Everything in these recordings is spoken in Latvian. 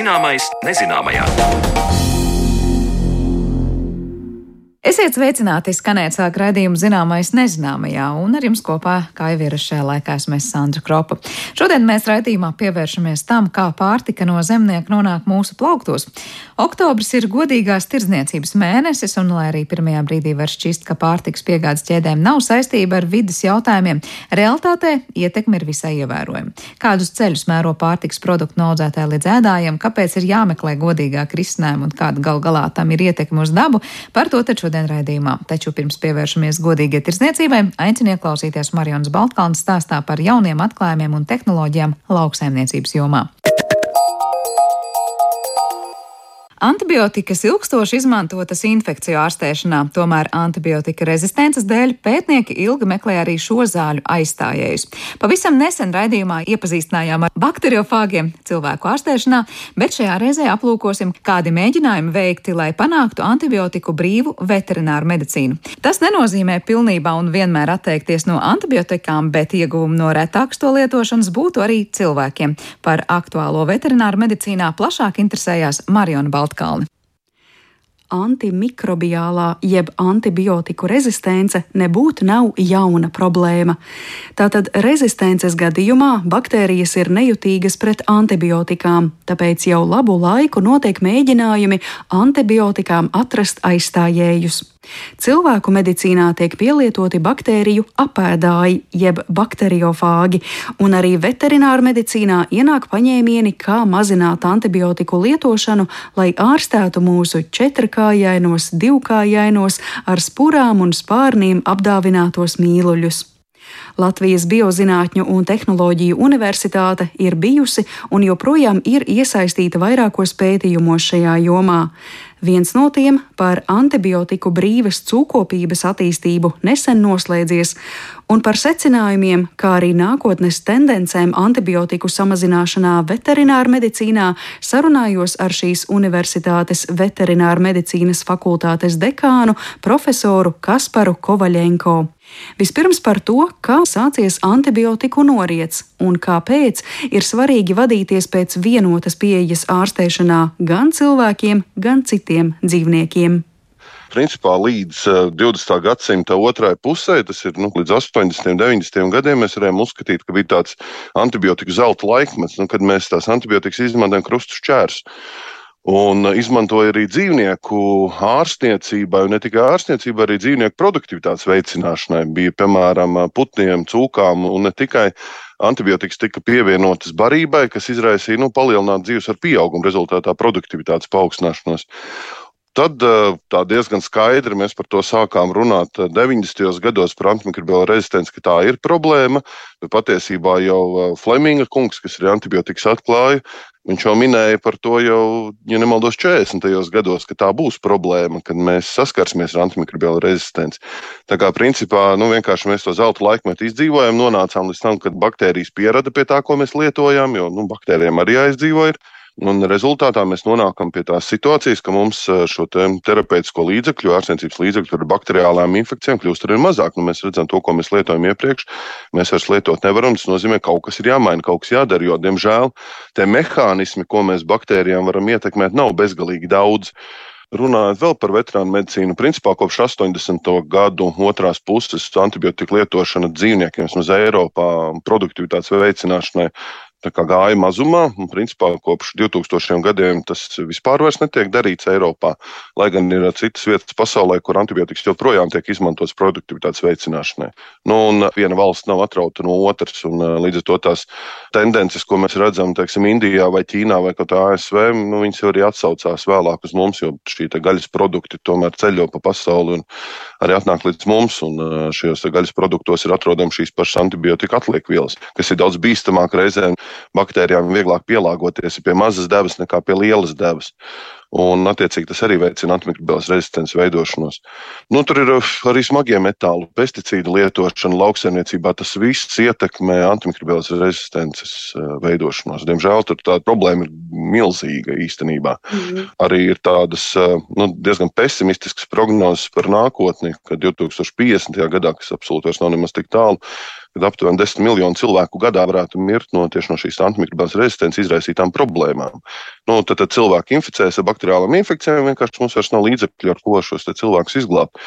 Zināmais nezināmajā. Esiet sveicināti, skanēt sāk raidījumu zināmais nezināmajā, un ar jums kopā, kā jau ir šajā laikā, esmu Sandra Kropa. Šodien mēs raidījumā pievēršamies tam, kā pārtika no zemnieka nonāk mūsu plauktos. Oktobris ir godīgās tirdzniecības mēnesis, un lai arī pirmajā brīdī var šķist, ka pārtiks piegādes ķēdēm nav saistība ar vidas jautājumiem, realtātē ietekme ir visai ievērojama. Kādus ceļus mēro pārtiks produktu no audzētāja līdz ēdājiem, kāpēc ir jāmeklē godīgāk risinājumi un kāda gal galā tam ir ietekme uz dabu, par to taču šodien raidījumā. Taču pirms pievēršamies godīgai tirsniecībai, aicinu ieklausīties Marijonas Baltkalnas stāstā par jauniem atklājumiem un tehnoloģijām lauksaimniecības jomā. Antibiotikas ilgstoši izmantotas infekciju ārstēšanā, tomēr antibiotika rezistences dēļ pētnieki ilgi meklē arī šo zāļu aizstājējus. Pavisam nesen raidījumā iepazīstinājām ar bakteriofāgiem cilvēku ārstēšanā, bet šajā reizē aplūkosim, kādi mēģinājumi veikti, lai panāktu antibiotiku brīvu veterināru medicīnu. Tas nenozīmē pilnībā un vienmēr atteikties no antibiotikām, bet ieguvumu no retāks to lietošanas būtu arī cilvēkiem. Par aktuālo veterināru medicīnā plašāk interesējās Mariona Balta. Baltkalni antimikrobiālā jeb antibiotiku rezistence nebūtu nav jauna problēma. Tātad rezistences gadījumā baktērijas ir nejutīgas pret antibiotikām, tāpēc jau labu laiku notiek mēģinājumi antibiotikām atrast aizstājējus. Cilvēku medicīnā tiek pielietoti baktēriju apēdāji, jeb bakteriofāgi, un arī veterināra medicīnā ienāk paņēmieni, kā mazināt antibiotiku lietošanu, lai ārstētu mūsu četrkājainos, divkājainos, ar spurām un spārniem apdāvinātos mīluļus. Latvijas Biozinātņu un tehnoloģiju universitāte ir bijusi un joprojām ir iesaistīta vairākos pētījumos šajā jomā. Viens no tiem par antibiotiku brīvas cūkopības attīstību nesen noslēdzies, un par secinājumiem, kā arī nākotnes tendencēm antibiotiku samazināšanā veterinārā medicīnā sarunājos ar šīs universitātes veterināra medicīnas fakultātes dekānu profesoru Kasparu Kovaļenko. Vispirms par to, kā sācies antibiotiku noriets un kāpēc ir svarīgi vadīties pēc vienotas pieejas ārstēšanā gan cilvēkiem, gan citiem dzīvniekiem principā līdz 20. gadsimta otrai pusē, tas ir nu, līdz 80. un 90. gadiem, mēs varējām uzskatīt, ka bija tāds antibiotiku zelta laikmets, nu, kad mēs tās antibiotikas izmantojam krustu šķērsus un izmantoja arī dzīvnieku ārstniecībai, ne tikai ārstniecībai, arī dzīvnieku produktivitātes veicināšanai. Bija piemēram putniem, cūkām un ne tikai antibiotikas tika pievienotas barībai, kas izraisīja nu, palielinātu dzīves ar pieaugumu rezultātā produktivitātes paaugstināšanos. Tad tā diezgan skaidri mēs par to sākām runāt 90. gados par antimikrobiālo rezistenci, ka tā ir problēma. Patiesībā jau Fleminga kungs, kas ir antibiotikas atklāja, viņš jau minēja par to jau, ja nemaldos, 40. gados, ka tā būs problēma, kad mēs saskarsimies ar antimikrobiālo rezistenci. Tā kā principā nu, vienkārši mēs to zelta laikmetu izdzīvojam, nonācām līdz tam, kad baktērijas pierada pie tā, ko mēs lietojam, jo nu, baktērijām arī jāizdzīvo. Un rezultātā mēs nonākam pie tās situācijas, ka mums eh, šo te terapeitisko līdzekļu, ārstniecības līdzekļu ar bakteriālām infekcijām kļūst ar vien mazāk. Nu, mēs redzam to, ko mēs lietojam iepriekš. Mēs vairs lietot nevaram. Tas nozīmē, ka kaut kas ir jāmaina, kaut kas jādara. Jo, diemžēl, tie mehānismi, ko mēs baktērijām varam ietekmēt, nav bezgalīgi daudz. Runājot vēl par veterānu medicīnu, principā kopš 80. gadu otrās puses antibiotika lietošana dzīvniekiem, vismaz Eiropā, produktivitātes veicināšanai gāja mazumā. Un, principā, kopš 2000 gadiem tas vispār netiek darīts Eiropā. Lai gan ir citas vietas pasaulē, kur antibiotikas joprojām tiek izmantotas produktivitātes veicināšanai. Nu, viena valsts nav atrauta no otras, un līdz ar to tās tendences, ko mēs redzam teiksim, Indijā vai Ķīnā vai ASV, nu, viņas arī atsaucās vēlāk uz mums, jo šī gaļas produkti tomēr ceļo pa pasauli un arī atnāk līdz mums. Šajos gaļas produktos ir atrodams šīs pašas antibiotika atliekvielas, kas ir daudz bīstamāk reizēm baktērijām vieglāk pielāgoties pie mazas devas nekā pie lielas devas. Un, attiecīgi, tas arī veicina antimikrobēlas rezistences veidošanos. Nu, tur ir uh, arī smagie metāli, pesticīdu lietošana lauksaimniecībā. Tas viss ietekmē antimikrobēlas rezistences uh, veidošanos. Diemžēl tur tā problēma ir milzīga īstenībā. Mm. Arī ir tādas uh, nu, diezgan pesimistiskas prognozes par nākotni, ka 2050. gadā, kas absolūti vairs nav nemaz tik tālu, kad aptuveni 10 miljonu cilvēku gadā varētu mirt no no šīs antimikrobālās rezistences izraisītām problēmām. Nu, tad, tad cilvēki inficēs ar bakteriālām infekcijām, vienkārši mums vairs nav līdzekļu, ar ko šos cilvēkus izglābt.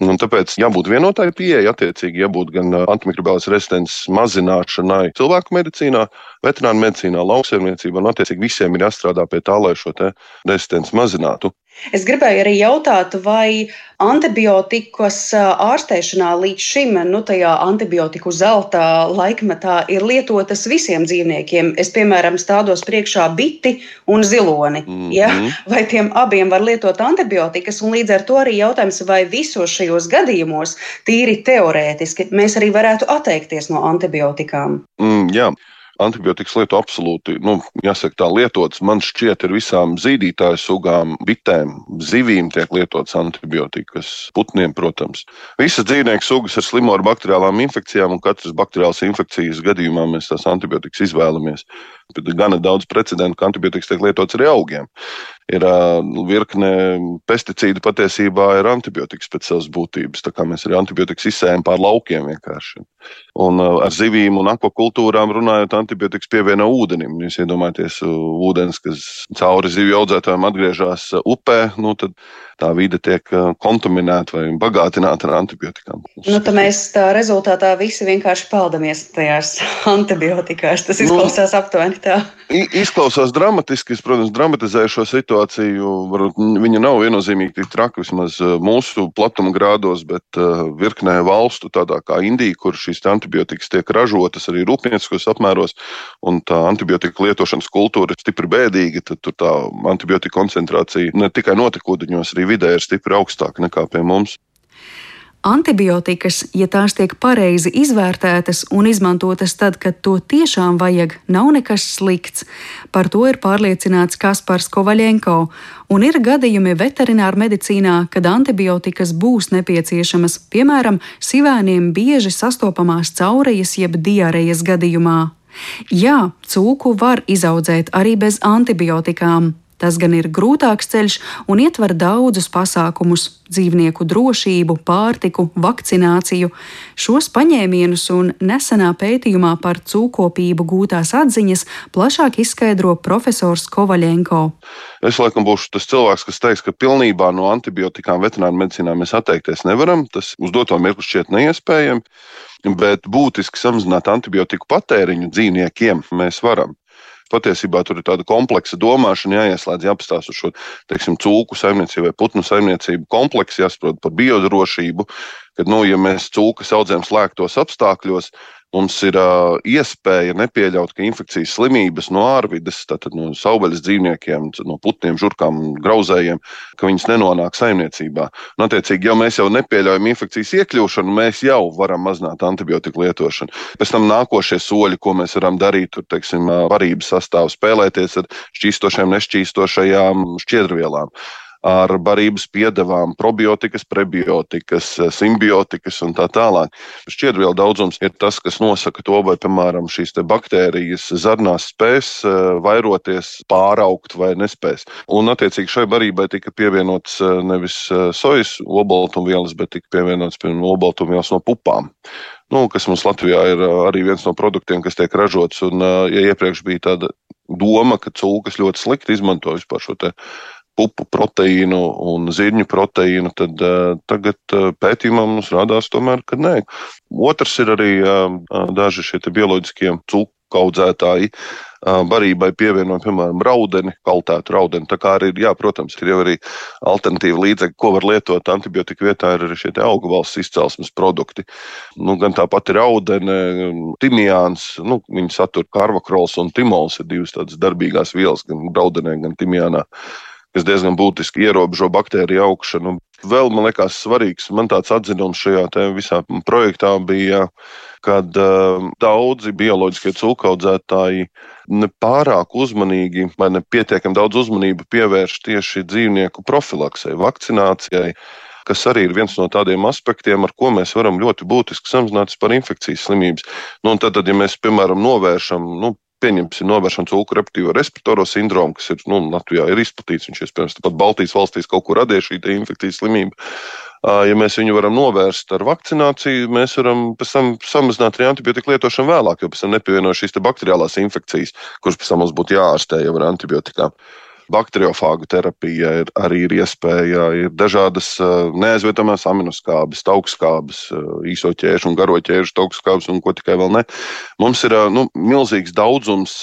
Un tāpēc jābūt vienotai pieejai, attiecīgi jābūt gan antimikrobālās rezistences mazināšanai cilvēku medicīnā, veterināru medicīnā, lauksaimniecībā, un attiecīgi visiem ir jāstrādā pie tā, lai šo rezistenci mazinātu. Es gribēju arī jautāt, vai antibiotikas ārstēšanā līdz šim, nu, tajā antibiotiku zelta laikmetā, ir lietotas visiem dzīvniekiem. Es, piemēram, stādos priekšā biti un ziloni. Mm -hmm. ja? Vai tiem abiem var lietot antibiotikas? Un līdz ar to arī jautājums, vai visos šajos gadījumos, tīri teorētiski, mēs arī varētu atteikties no antibiotikām? Mm, jā. Antibiotikas lietu absolūti, nu, jāsaka, tā lietotas. Man šķiet, ir visām zīdītāju sugām, bitēm, zivīm tiek lietotas antibiotikas, putniem, protams. Visas dzīvnieku sugas ir slimo ar bakteriālām infekcijām, un katras bakteriālas infekcijas gadījumā mēs tās antibiotikas izvēlamies. Gana daudz precedentu, ka antibiotikas tiek lietotas arī augiem. Ir uh, virkne pesticīdu patiesībā ir antibiotikas pēc savas būtības. Tā kā mēs arī antibiotikas izsējam pār laukiem vienkārši. Un uh, ar zivīm un akvakultūrām runājot, antibiotikas pievieno ūdenim. Jūs iedomājaties, ūdens, kas cauri zivju audzētājiem atgriežas upē, nu, tad tā vide tiek kontaminēta vai bagātināta ar antibiotikām. Nu, tad mēs tā rezultātā visi vienkārši peldamies tajās antibiotikās. Tas izklausās nu, aptuveni tā. Izklausās dramatiski. Es, protams, dramatizēju šo situāciju. Varbūt viņa nav viennozīmīgi tik traka vismaz mūsu platuma grādos, bet virknē valstu, tādā kā Indija, kur šīs antibiotikas tiek ražotas arī rūpnieciskos apmēros, un tā antibiotika lietošanas kultūra ir stipri bēdīga, tad tur tā antibiotika koncentrācija ne tikai notekūdeņos, arī vidē ir stipri augstāka nekā pie mums. Antibiotikas, ja tās tiek pareizi izvērtētas un izmantotas tad, kad to tiešām vajag, nav nekas slikts. Par to ir pārliecināts Kaspars Kovaļenko, un ir gadījumi veterināra medicīnā, kad antibiotikas būs nepieciešamas, piemēram, sivēniem bieži sastopamās caurejas jeb diarejas gadījumā. Jā, cūku var izaudzēt arī bez antibiotikām, Tas gan ir grūtāks ceļš un ietver daudzus pasākumus - dzīvnieku drošību, pārtiku, vakcināciju. Šos paņēmienus un nesenā pētījumā par cūkopību gūtās atziņas plašāk izskaidro profesors Kovaļenko. Es laikam būšu tas cilvēks, kas teiks, ka pilnībā no antibiotikām veterināru medicīnā mēs atteikties nevaram. Tas uz doto mirkli šķiet neiespējami, bet būtiski samazināt antibiotiku patēriņu dzīvniekiem mēs varam. Patiesībā tur ir tāda kompleksa domāšana, jāieslēdz, jāapstāsta šo teiksim, cūku saimniecību vai putnu saimniecību kompleksu, jāsaprot par biodrošību. Kad, nu, ja mēs cūkas audzējam slēgtos apstākļos, mums ir uh, iespēja nepieļaut, ka infekcijas slimības no ārvides, tātad no savvaļas dzīvniekiem, no putniem, žurkām, grauzējiem, ka viņas nenonāk saimniecībā. Un, attiecīgi, ja mēs jau nepieļaujam infekcijas iekļūšanu, mēs jau varam mazināt antibiotiku lietošanu. Pēc tam nākošie soļi, ko mēs varam darīt, tur, teiksim, varības sastāvā spēlēties ar šķīstošiem, nešķīstošajām šķiedrvielām ar barības piedevām, probiotikas, prebiotikas, simbiotikas un tā tālāk. Šķiedrvielu daudzums ir tas, kas nosaka to, vai, piemēram, šīs baktērijas zarnās spēs eh, vairoties, pāraugt vai nespēs. Un, attiecīgi, šai barībai tika pievienots eh, nevis eh, sojas obaltumvielas, bet tika pievienots, obaltumvielas no pupām nu, kas mums Latvijā ir arī viens no produktiem, kas tiek ražots. Un, ja iepriekš bija tāda doma, ka cūkas ļoti slikti izmanto vispār šo pupu proteīnu un zirņu proteīnu, tad uh, tagad uh, pētījumā mums rādās, tomēr, ka nē. Otrs ir arī uh, daži šie bioloģiskie cūku audzētāji. Barībai pievienot, piemēram, raudeni, kaltētu raudeni. Tā kā arī, jā, protams, ir jau arī alternatīva līdzekļi, ko var lietot antibiotika vietā, ir arī šie augu valsts izcelsmes produkti. Nu, gan tāpat ir raudene, timijāns, nu, viņi satur karvakrols un timols, ir divas tādas darbīgās vielas, gan raudenē, gan timijānā kas diezgan būtiski ierobežo baktēriju augšanu. Vēl man liekas svarīgs, man tāds atzinums šajā visā projektā bija, kad uh, daudzi bioloģiskie cūkaudzētāji nepārāk uzmanīgi vai nepietiekami daudz uzmanību pievērš tieši dzīvnieku profilaksei, vakcinācijai kas arī ir viens no tādiem aspektiem, ar ko mēs varam ļoti būtiski samazināt par infekcijas slimības. Nu, tad, tad, ja mēs, piemēram, novēršam nu, pieņemsim novēršanu cūku reptīvo respiratoro sindromu, kas ir nu, Latvijā ir izplatīts. Viņš iespējams pat Baltijas valstīs kaut kur radīja šī infekcijas slimība. Ja mēs viņu varam novērst ar vakcināciju, mēs varam pēc tam samazināt arī antibiotiku lietošanu vēlāk, jo pēc tam nepievienojas šīs bakteriālās infekcijas, kuras pēc tam mums būtu jāārstē jau ar antibiotikām bakteriofāgu terapija ir, arī ir iespēja. Ir dažādas neaizvietamās aminoskābes, augstskābes, īso ķēžu un garo ķēžu augstskābes un ko tikai vēl ne. Mums ir nu, milzīgs daudzums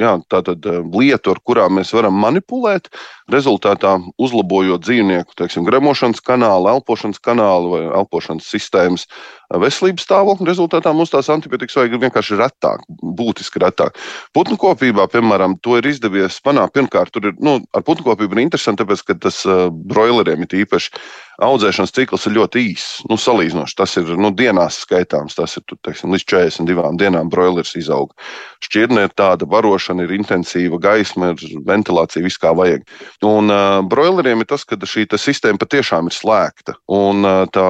jā, tātad, lietu, ar kurām mēs varam manipulēt, rezultātā uzlabojot dzīvnieku teiksim, gremošanas kanālu, elpošanas kanālu vai elpošanas sistēmas veselības stāvokli. Rezultātā mums tās antibiotikas vajag vienkārši retāk, būtiski retāk. Putnu kopībā, piemēram, to ir izdevies panākt. Pirmkārt, tur ir, nu, ar putnu kopību ir interesanti, tāpēc, ka tas uh, broileriem ir īpaši audzēšanas cikls ir ļoti īss. Nu, salīdzinoši tas ir nu, dienās skaitāms. Tas ir teiksim, līdz 42 dienām broilers izaug. Šķirne ir tāda, barošana ir intensīva, gaisma, ir ventilācija, viss kā vajag. Un uh, broileriem ir tas, ka šī sistēma patiešām ir slēgta. Un uh, tā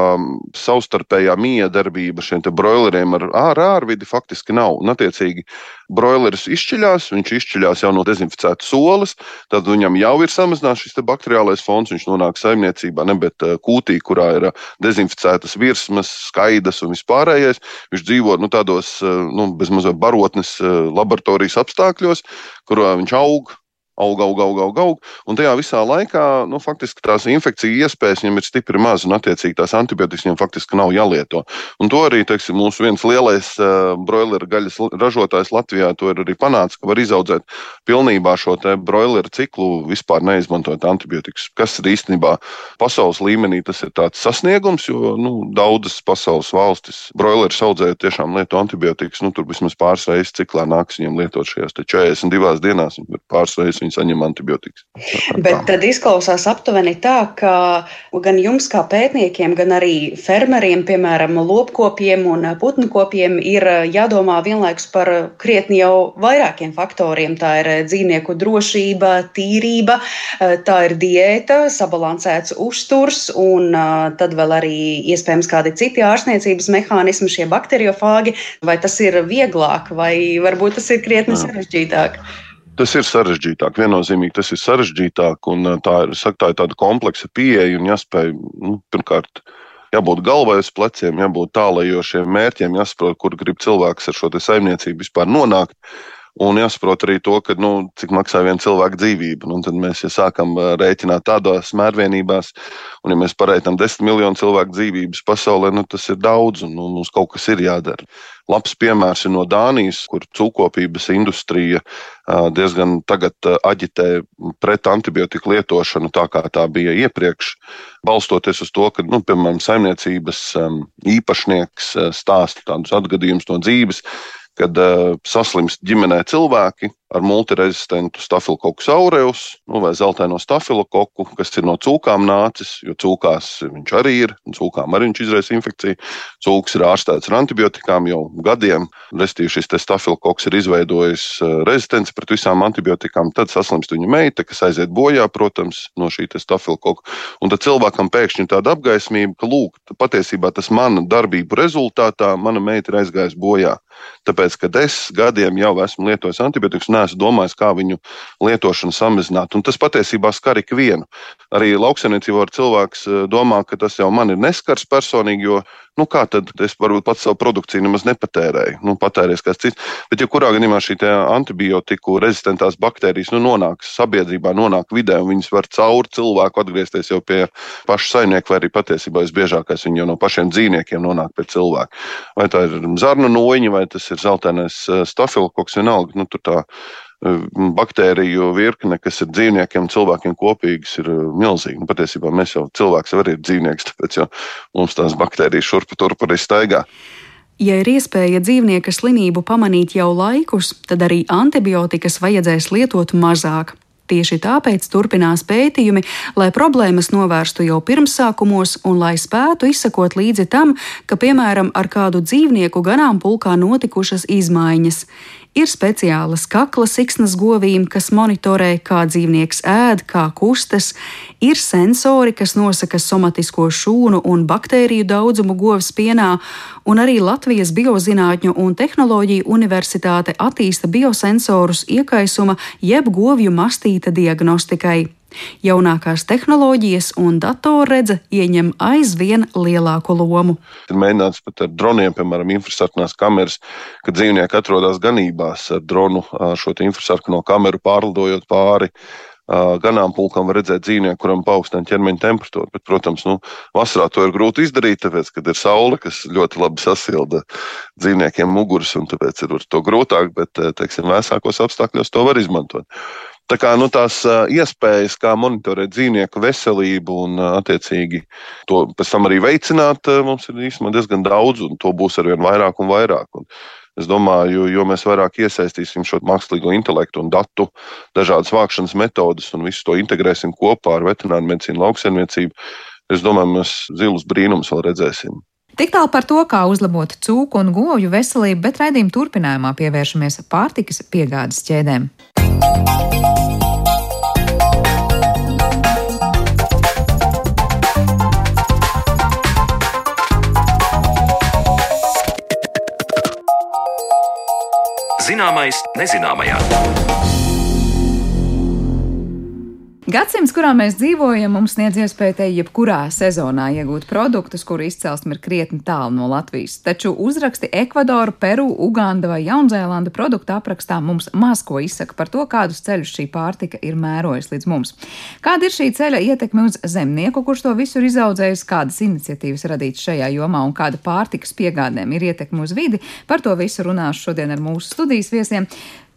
savstarpējā miedarbība šiem broileriem ar ārvidi faktiski nav. Un, attiecīgi, broileris izšķiļās, viņš izšķiļās jau no dezinficētas olas, tad viņam jau ir samazināts šis bakteriālais fons, viņš nonāk saimniecībā, ne, bet kūtī, kurā ir dezinficētas virsmas, skaidrs un vispārējais. Viņš dzīvo nu, tādos nu, bezmazliet barotnes laboratorijas apstākļos, kurā viņš aug aug, aug, aug, aug, aug. Un tajā visā laikā nu, faktiski tās infekciju iespējas viņam ir stipri maz, un attiecīgi tās antibiotikas viņam faktiski nav jālieto. Un to arī teiksim, mūsu viens lielais uh, broileru gaļas ražotājs Latvijā ir arī panācis, ka var izaudzēt pilnībā šo broileru ciklu, vispār neizmantojot antibiotikas. Kas ir īstenībā pasaules līmenī tas ir tāds sasniegums, jo nu, daudzas pasaules valstis broilerus audzējot tiešām lieto antibiotikas. Nu, tur vismaz pāris reizes ciklā nāks viņiem lietot šajās 42 dienās, pāris reizes viņi saņem antibiotikas. Bet tad izklausās aptuveni tā, ka gan jums, kā pētniekiem, gan arī fermeriem, piemēram, lopkopiem un putnkopiem, ir jādomā vienlaikus par krietni jau vairākiem faktoriem. Tā ir dzīvnieku drošība, tīrība, tā ir diēta, sabalansēts uzturs un tad vēl arī iespējams kādi citi ārstniecības mehānismi, šie bakteriofāgi. Vai tas ir vieglāk, vai varbūt tas ir krietni sarežģītāk? Tas ir sarežģītāk, viennozīmīgi tas ir sarežģītāk, un tā ir, saka, tā ir tāda kompleksa pieeja un jāspēj, nu, pirmkārt, jābūt galvai uz pleciem, jābūt tālajošiem mērķiem, jāsaprot, kur grib cilvēks ar šo saimniecību vispār nonākt. Un jāsaprot arī to, ka, nu, cik maksā viena cilvēka dzīvība. Nu, tad mēs ja sākam rēķināt tādās mērvienībās, un ja mēs pareitām desmit miljonu cilvēku dzīvības pasaulē, nu, tas ir daudz, un nu, mums kaut kas ir jādara. Labs piemērs ir no Dānijas, kur cūkopības industrija diezgan tagad aģitē pret antibiotiku lietošanu tā, kā tā bija iepriekš, balstoties uz to, ka, nu, piemēram, saimniecības īpašnieks stāsta tādus atgadījumus no dzīves kad uh, saslimst ģimenē cilvēki, ar multirezistentu stafilokoku aureus nu, vai zeltaino stafilokoku, kas ir no cūkām nācis, jo cūkās viņš arī ir, un cūkām arī viņš izraisa infekciju. Cūks ir ārstēts ar antibiotikām jau gadiem. Restīvi šis stafilokoks ir izveidojis uh, rezistenci pret visām antibiotikām. Tad saslimst viņa meita, kas aiziet bojā, protams, no šī stafilokoka. Un tad cilvēkam pēkšņi tāda apgaismība, ka, lūk, patiesībā tas mana darbību rezultātā mana meita ir aizgājusi bojā. Tāpēc, kad es gadiem jau esmu lietojis antibiotikas, neesmu domājis, kā viņu lietošanu samazināt. Un tas patiesībā skar ikvienu. Arī lauksaimniecībā cilvēks eh, domā, ka tas jau man ir neskars personīgi, jo nu, kā tad es varbūt pats savu produkciju nemaz nepatērēju. Nu, patērēs kāds cits. Bet, ja kurā gadījumā šī antibiotiku rezistentās baktērijas nu, nonāk sabiedrībā, nonāk vidē, un viņas var caur cilvēku atgriezties jau pie paša saimnieka, vai arī patiesībā visbiežākais viņi jau no pašiem dzīvniekiem nonāk pie cilvēka. Vai tā ir zarnu noņa, vai tas ir zeltainais eh, stafilokoks, vienalga. Nu, baktēriju virkne, kas ir dzīvniekiem un cilvēkiem kopīgas, ir uh, milzīga. Nu, patiesībā mēs jau cilvēks arī ir dzīvnieks, tāpēc mums tās baktērijas šurp turp arī staigā. Ja ir iespēja dzīvnieka slimību pamanīt jau laikus, tad arī antibiotikas vajadzēs lietot mazāk. Tieši tāpēc turpinās pētījumi, lai problēmas novērstu jau pirmsākumos un lai spētu izsekot līdzi tam, ka, piemēram, ar kādu dzīvnieku ganāmpulkā notikušas izmaiņas. Ir speciālas kakla siksnas govīm, kas monitorē, kā dzīvnieks ēd, kā kustas, ir sensori, kas nosaka somatisko šūnu un baktēriju daudzumu govs pienā, un arī Latvijas Biozinātņu un tehnoloģiju universitāte attīsta biosensorus iekaisuma jeb govju mastīta diagnostikai. Jaunākās tehnoloģijas un datorredze ieņem aizvien lielāku lomu. Ir mēģināts pat ar droniem, piemēram, infrasarkanās kameras, kad dzīvnieki atrodas ganībās ar dronu šo infrasarkano kameru pārlidojot pāri ganāmpulkam var redzēt dzīvnieku, kuram paaugstina ķermeņa temperatūru. Bet, protams, nu, vasarā to ir grūti izdarīt, tāpēc, kad ir saule, kas ļoti labi sasilda dzīvniekiem muguras, un tāpēc ir to grūtāk, bet, teiksim, vēsākos apstākļos to var izmantot. Tā kā nu, tās iespējas, kā monitorēt dzīvnieku veselību un, attiecīgi, to pēc tam arī veicināt, mums ir īstenībā diezgan daudz, un to būs arvien vairāk un vairāk. Un Es domāju, jo mēs vairāk iesaistīsim šo mākslīgo intelektu un datu, dažādas vākšanas metodas un visu to integrēsim kopā ar veterināru medicīnu, lauksaimniecību, es domāju, mēs zilus brīnumus vēl redzēsim. Tik tālu par to, kā uzlabot cūku un govju veselību, bet raidījuma turpinājumā pievēršamies pārtikas piegādes ķēdēm. Zināmais nezināmajā. Gadsimts, kurā mēs dzīvojam, mums sniedz iespēju te jebkurā sezonā iegūt produktus, kuru izcelsme ir krietni tālu no Latvijas. Taču uzraksti Ekvadoru, Peru, Uganda vai Jaunzēlanda produktu aprakstā mums maz ko izsaka par to, kādus ceļus šī pārtika ir mērojusi līdz mums. Kāda ir šī ceļa ietekme uz zemnieku, kurš to visu ir izaudzējis, kādas iniciatīvas radītas šajā jomā un kāda pārtikas piegādēm ir ietekme uz vidi, par to visu runāšu šodien ar mūsu studijas viesiem.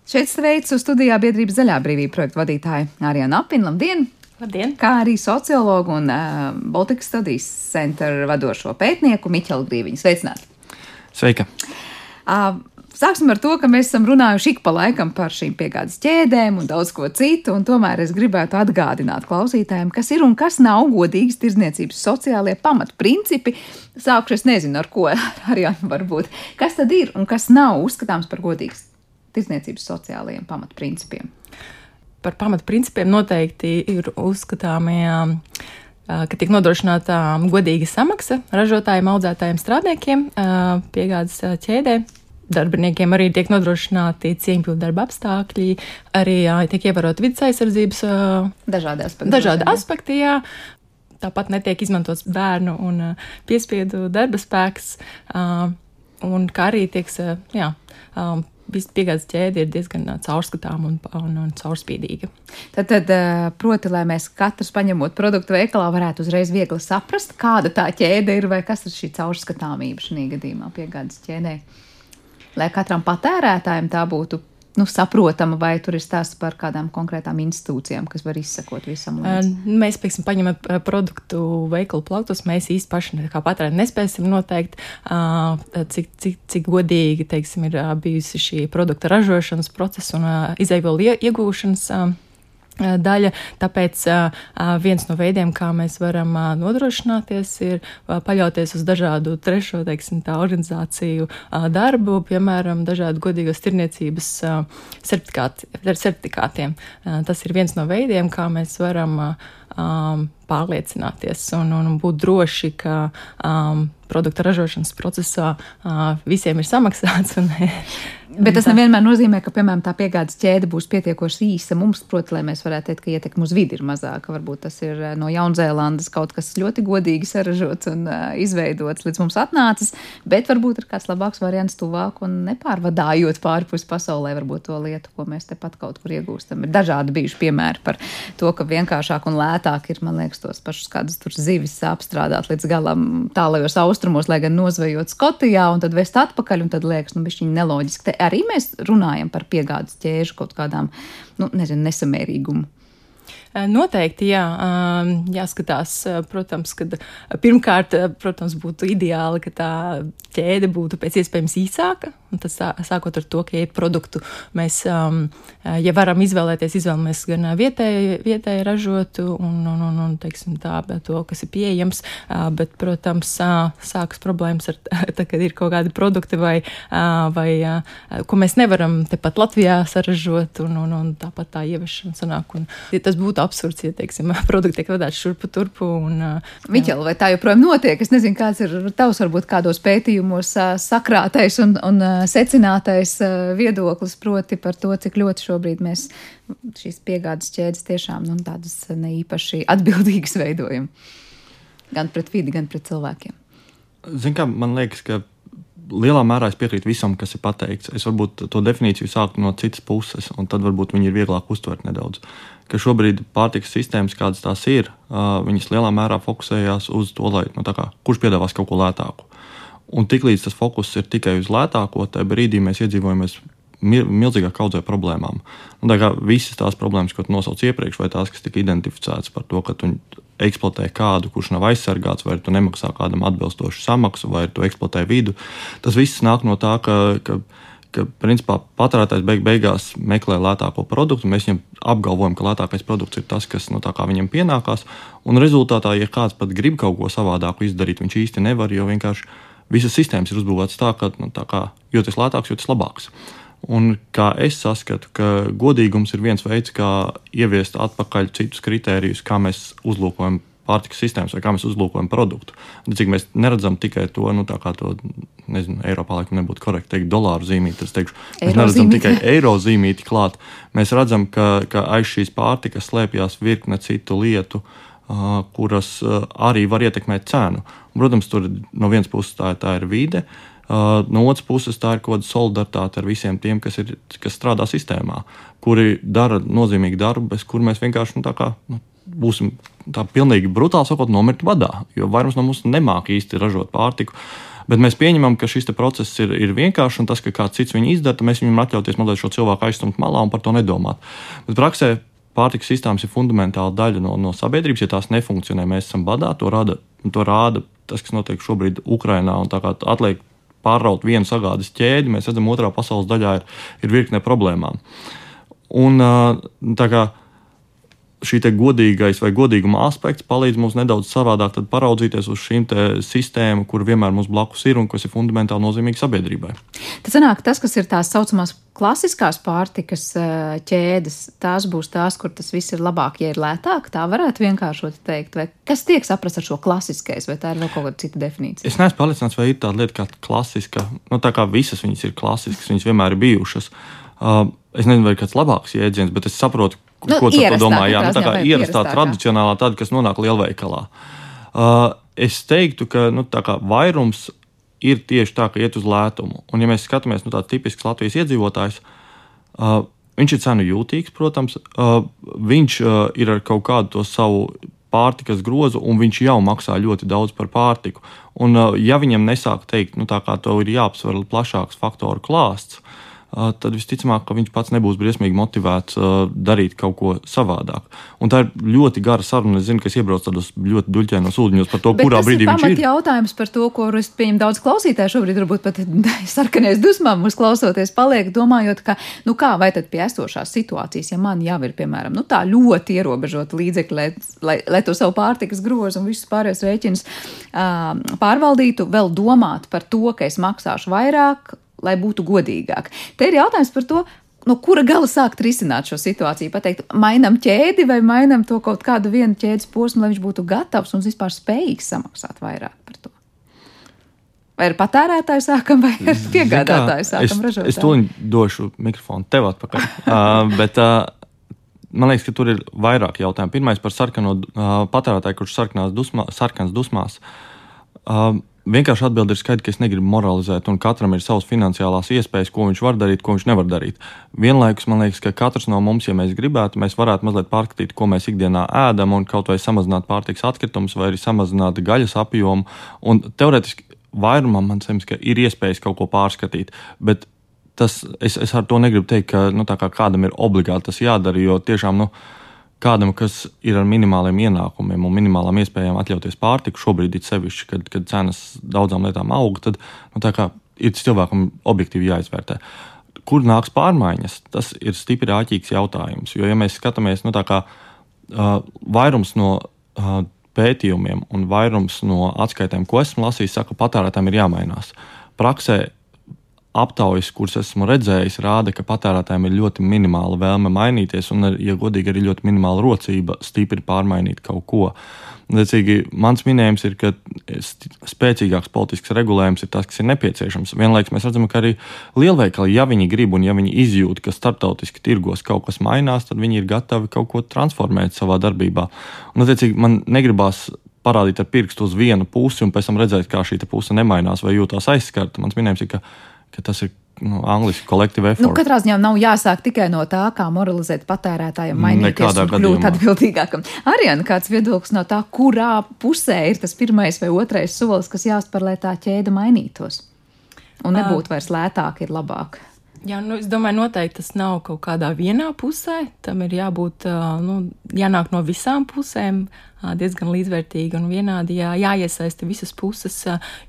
Šeit sveicu studijā biedrības Zaļā brīvība projekta vadītāja Arijana Apina. Labdien! Labdien! Kā arī sociologu un uh, Baltikas studijas centra vadošo pētnieku Miķelu Grīviņu. Sveicināti! Sveika! Uh, Sāksim ar to, ka mēs esam runājuši ik pa laikam par šīm piegādes ķēdēm un daudz ko citu, un tomēr es gribētu atgādināt klausītājiem, kas ir un kas nav godīgas tirdzniecības sociālie pamatprincipi. Sākšu es nezinu, ar ko arī varbūt. Kas tad ir un kas nav uzskatāms par godīgas tirdzniecības sociālajiem pamatprincipiem? Par pamatprincipiem noteikti ir uzskatāmie ka tiek nodrošināta godīga samaksa ražotājiem, audzētājiem, strādniekiem, piegādes ķēdē. Darbiniekiem arī tiek nodrošināti cieņpilni darba apstākļi, arī tiek ievērot vidas aizsardzības dažādi aspekti. Dažādi aspekti jā. Tāpat netiek izmantots bērnu un piespiedu darba spēks, un kā arī tiek jā, visa piegādes ķēde ir diezgan caurskatāma un, un, un caurspīdīga. Tad, tad, proti, lai mēs katrs paņemot produktu veikalā, varētu uzreiz viegli saprast, kāda tā ķēde ir vai kas ir šī caurskatāmība šajā gadījumā piegādes ķēdē. Lai katram patērētājam tā būtu nu, saprotama, vai tur ir stāsts par kādām konkrētām institūcijām, kas var izsekot visam? Līdz? Mēs, piemēram, paņemam produktu veikalu plauktos, mēs īsti paši kā patērētāji nespēsim noteikt, cik, cik, cik godīgi, teiksim, ir bijusi šī produkta ražošanas procesa un izaivielu iegūšanas daļa. Tāpēc viens no veidiem, kā mēs varam nodrošināties, ir paļauties uz dažādu trešo teiksim, tā, organizāciju darbu, piemēram, dažādu godīgos tirniecības certifikātiem. Tas ir viens no veidiem, kā mēs varam pārliecināties un, un būt droši, ka um, produkta ražošanas procesā uh, visiem ir samaksāts. Un, Bet tas nevienmēr nozīmē, ka, piemēram, tā piegādes ķēde būs pietiekoši īsa mums, proti, lai mēs varētu teikt, ka ietekme uz vidi ir mazāka. Varbūt tas ir eh, no Jaunzēlandes kaut kas ļoti godīgi saražots un uh, izveidots līdz mums atnācis, bet varbūt ir kāds labāks variants tuvāk un nepārvadājot pārpus pasaulē, varbūt to lietu, ko mēs tepat kaut kur iegūstam. Ir dažādi bijuši piemēri par to, ka vienkāršāk un lētāk ir, man liekas, tos pašus kādus tur zivis apstrādāt līdz galam tālajos austrumos, lai gan nozvejot Skotijā un tad vest atpakaļ, un tad liekas, nu, bišķiņ neloģiski. Te arī mēs runājam par piegādes ķēžu kaut kādām, nu, nezinu, nesamērīgumu. Noteikti, jā, jāskatās, protams, ka pirmkārt, protams, būtu ideāli, ka tā ķēde būtu pēc iespējas īsāka. Tas sākot ar to, ka ja produktu mēs, ja varam izvēlēties, izvēlamies gan vietēji, vietēji ražotu un, un, un, un teiksim, tā, to, kas ir pieejams, bet, protams, sākas problēmas ar, tā, kad ir kaut kādi produkti vai, vai ko mēs nevaram tepat Latvijā saražot un, un, un tāpat tā ieviešana sanāk. Un, ja tas būtu absurds, ja, teiksim, produkti tiek vadāti šurpu turpu. Un, Miķel, vai tā joprojām notiek? Es nezinu, kāds ir tavs varbūt kādos pētījumos sakrātais un, un secinātais viedoklis, proti par to, cik ļoti šobrīd mēs šīs piegādes ķēdes tiešām nu, tādas ne īpaši atbildīgas veidojam. Gan pret vidi, gan pret cilvēkiem. Zin kā, man liekas, ka lielā mērā es piekrītu visam, kas ir pateikts. Es varbūt to definīciju sāktu no citas puses, un tad varbūt viņi ir vieglāk uztvert nedaudz. Ka šobrīd pārtikas sistēmas, kādas tās ir, viņas lielā mērā fokusējās uz to, lai, nu, kā, kurš piedāvās kaut ko lētāku. Un tiklīdz tas fokus ir tikai uz lētāko, tajā brīdī mēs iedzīvojamies milzīgā kaudzē problēmām. Un, tā kā visas tās problēmas, ko nosaucu iepriekš, vai tās, kas tika identificētas par to, ka tu eksploatē kādu, kurš nav aizsargāts, vai tu nemaksā kādam atbilstošu samaksu, vai tu eksploatē vidu, tas viss nāk no tā, ka, ka, ka principā, patērētājs beig beigās meklē lētāko produktu. Mēs viņam apgalvojam, ka lētākais produkts ir tas, kas no tā kā viņam pienākās. Un rezultātā, ja kāds pat grib kaut ko savādāku izdarīt, viņš īsti nevar, jo vienkārši visas sistēmas ir uzbūvētas tā, ka nu, tā kā, jo tas lētāks, jo tas labāks. Un kā es saskatu, ka godīgums ir viens veids, kā ieviest atpakaļ citus kritērijus, kā mēs uzlūkojam pārtikas sistēmas vai kā mēs uzlūkojam produktu. Cik mēs neredzam tikai to, nu, tā kā to, nezinu, Eiropā laikam nebūtu korekti teikt, dolāru zīmīti. Es teikšu, mēs eiro neredzam zīmīti. tikai eiro zīmīti klāt. Mēs redzam, ka, ka aiz šīs pārtikas slēpjas virkne citu lietu. Uh, kuras arī var ietekmēt cenu. Un, protams, tur no vienas puses tā, tā ir vide, no otras puses, tā ir kaut kāda solidaritāte ar visiem tiem, kas, ir, kas strādā sistēmā, kuri dara nozīmīgu darbu, bez kur mēs vienkārši nu, kā, nu, būsim tā pilnīgi brutāli sakot, nomirt badā. Jo vairums no mums nemāk īsti ražot pārtiku. Bet mēs pieņemam, ka šis process ir, ir vienkāršs, un tas, ka kāds cits viņu izdara, mēs viņam atļauties mazliet šo cilvēku aizstumt malā un par to nedomāt. Bet praksē pārtikas sistēmas ir fundamentāla daļa no, no sabiedrības. Ja tās nefunkcionē, mēs esam badā. To rāda, to rāda tas, kas notiek šobrīd Ukrajinā. Atliek pārraut vienu sagādes ķēdi, mēs redzam, otrā pasaules daļā ir, ir virkne problēmām. Un, tā kā šī godīgais vai godīguma aspekts palīdz mums nedaudz savādāk paraudzīties uz šīm sistēmām, kur vienmēr mums blakus ir un kas ir fundamentāli nozīmīgi sabiedrībai. Tas sanāk, tas, kas ir tās saucamās klasiskās pārtikas ķēdes, tās būs tās, kur tas viss ir labāk, ja ir lētāk. Tā varētu vienkāršot teikt, vai kas tiek saprasts ar šo klasiskais, vai tā ir vēl kaut kāda cita definīcija. Es neesmu pārliecināts, vai ir tāda lieta kā klasiska. Nu, tā kā visas viņas ir klasiskas, viņas vienmēr ir bijušas. Uh, es nezinu, vai kāds labāks jēdziens, bet es saprotu, nu, ko tu domā. Jā, nu, tā kā ierastā, tradicionālā, tāda, kas nonāk lielveikalā. Uh, es teiktu, ka nu, vairums ir tieši tā, ka iet uz lētumu. Un, ja mēs skatāmies nu, tāds tipisks Latvijas iedzīvotājs, uh, viņš ir cenu jūtīgs, protams, uh, viņš uh, ir ar kaut kādu to savu pārtikas grozu, un viņš jau maksā ļoti daudz par pārtiku. Un, uh, ja viņam nesāk teikt, nu, tā kā to ir jāapsver plašāks faktoru klāsts, tad visticamāk, ka viņš pats nebūs briesmīgi motivēts darīt kaut ko savādāk. Un tā ir ļoti gara saruna. Es zinu, ka es iebraucu tādos ļoti duļķēnos ūdeņos par to, Bet kurā brīdī viņš ir. Jautājums par to, ko es pieņemu daudz klausītāju šobrīd, varbūt pat sarkanais dusmām mums klausoties, paliek domājot, ka, nu kā, vai tad pie esošās situācijas, ja man jau ir, piemēram, nu tā ļoti ierobežota līdzekļa, lai, lai, lai to savu pārtikas grozu un visus pārējos rēķinus uh, pārvaldītu, vēl domāt par to, ka es maksāšu vairāk lai būtu godīgāk. Te ir jautājums par to, no kura gala sākt risināt šo situāciju. Pateikt, mainām ķēdi vai mainām to kaut kādu vienu ķēdes posmu, lai viņš būtu gatavs un vispār spējīgs samaksāt vairāk par to. Vai ar patērētāju sākam, vai ar piegādātāju sākam ražot? Es to došu mikrofonu tev atpakaļ. uh, bet, uh, Man liekas, ka tur ir vairāk jautājumu. Pirmais par sarkano uh, patērētāju, kurš sarkanās dusmā, sarkans dusmās. Uh, Vienkārši atbildi ir skaidrs, ka es negribu moralizēt, un katram ir savas finansiālās iespējas, ko viņš var darīt, ko viņš nevar darīt. Vienlaikus man liekas, ka katrs no mums, ja mēs gribētu, mēs varētu mazliet pārskatīt, ko mēs ikdienā ēdam, un kaut vai samazināt pārtiks atkritumus, vai arī samazināt gaļas apjomu. Un teorētiski vairumam man liekas, ka ir iespējas kaut ko pārskatīt. Bet tas, es, es ar to negribu teikt, ka nu, kā kādam ir obligāti tas jādara, jo tiešām. Nu, kādam, kas ir ar minimāliem ienākumiem un minimālām iespējām atļauties pārtiku, šobrīd ir sevišķi, kad, kad cenas daudzām lietām aug, tad nu, ir cilvēkam objektīvi jāizvērtē. Kur nāks pārmaiņas? Tas ir stipri āķīgs jautājums. Jo, ja mēs skatāmies, nu, kā uh, vairums no uh, pētījumiem un vairums no atskaitēm, ko esmu lasījis, saka, ka patērētājiem ir jāmainās. Praksē aptaujas, kuras esmu redzējis, rāda, ka patērētājiem ir ļoti minimāla vēlme mainīties, un, ja godīgi, arī ļoti minimāla rocība stipri pārmainīt kaut ko. Liecīgi, mans minējums ir, ka spēcīgāks politisks regulējums ir tas, kas ir nepieciešams. Vienlaikus mēs redzam, ka arī lielveikali, ja viņi grib un ja viņi izjūt, ka starptautiski tirgos kaut kas mainās, tad viņi ir gatavi kaut ko transformēt savā darbībā. Un, attiecīgi, man negribās parādīt ar pirkstu uz vienu pusi un pēc tam redzēt, kā šī puse nemainās vai jūtas aizskarta. Mans minējums ir, ka, ka tas ir nu, angļuiski kolektīvi effort. Nu, katrā ziņā nav jāsāk tikai no tā, kā moralizēt patērētājiem, mainīties un kļūt atbildīgākam. Arī kāds viedoklis no tā, kurā pusē ir tas pirmais vai otrais solis, kas jāspēr, lai tā ķēde mainītos. Un nebūtu vairs lētāk, ir labāk. Jā, nu, es domāju, noteikti tas nav kaut kādā vienā pusē. Tam ir jābūt, nu, jānāk no visām pusēm diezgan līdzvērtīgi un vienādi jā, jāiesaista visas puses,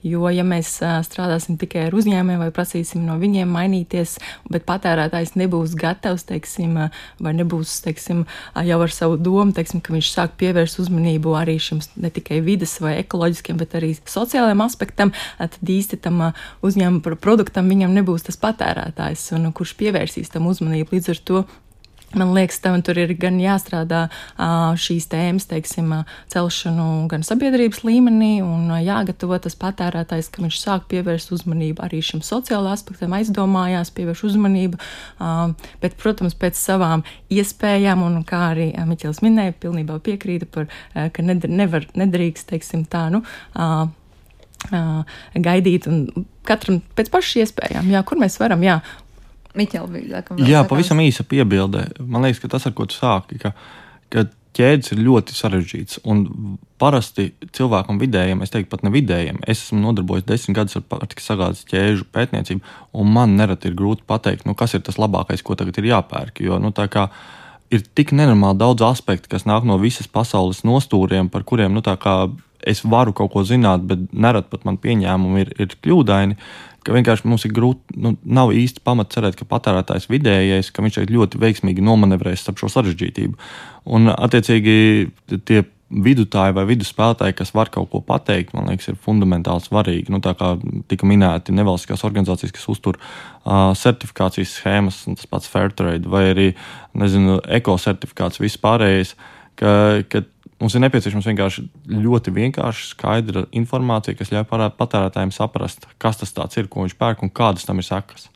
jo, ja mēs strādāsim tikai ar uzņēmējiem vai prasīsim no viņiem mainīties, bet patērētājs nebūs gatavs, teiksim, vai nebūs, teiksim, jau ar savu domu, teiksim, ka viņš sāk pievērst uzmanību arī šim ne tikai vidas vai ekoloģiskiem, bet arī sociālajiem aspektam, tad īsti tam uzņēmuma produktam viņam nebūs tas patērētājs, un kurš pievērsīs tam uzmanību. Līdz ar to Man liekas, tam tur ir gan jāstrādā šīs tēmas, teiksim, celšanu gan sabiedrības līmenī, un jāgatavo tas patērētājs, ka viņš sāk pievērst uzmanību arī šim sociālajam aspektam, aizdomājās, pievērš uzmanību, bet, protams, pēc savām iespējām, un kā arī Miķels minēja, pilnībā piekrīta par, ka nevar, nedrīkst, teiksim, tā, nu, gaidīt un katram pēc pašas iespējām, jā, kur mēs varam, jā, Miķel bija laikam. Jā, pavisam īsa piebilde. Man liekas, ka tas, ar ko tu sāki, ka, ka ķēdes ir ļoti sarežģīts. Un parasti cilvēkam vidējiem, es teiktu, pat ne vidējiem, es esmu nodarbojies desmit gadus ar pārtikas sagādes ķēžu pētniecību, un man nereti ir grūti pateikt, nu, kas ir tas labākais, ko tagad ir jāpērk. Jo, nu, ir tik nenormāli daudz aspektu, kas nāk no visas pasaules nostūriem, par kuriem nu, es varu kaut ko zināt, bet nerad pat man pieņēmumi ir, ir kļūdaini ka vienkārši mums ir grūti, nu, nav īsti pamats cerēt, ka patērētājs vidējais, ka viņš ļoti veiksmīgi nomanevrēs ap šo sarežģītību. Un, attiecīgi, tie vidutāji vai vidusspēlētāji, kas var kaut ko pateikt, man liekas, ir fundamentāli svarīgi. Nu, tā kā tika minēti nevalstiskās organizācijas, kas uztur uh, certifikācijas schēmas, tas pats Fairtrade vai arī nezinu, ekocertifikāts, viss pārējais. Ka, ka Mums ir nepieciešams vienkārši ļoti vienkārša, skaidra informācija, kas ļauj patērētājiem saprast, kas tas ir, ko viņš pērk un kādas tam ir sekas.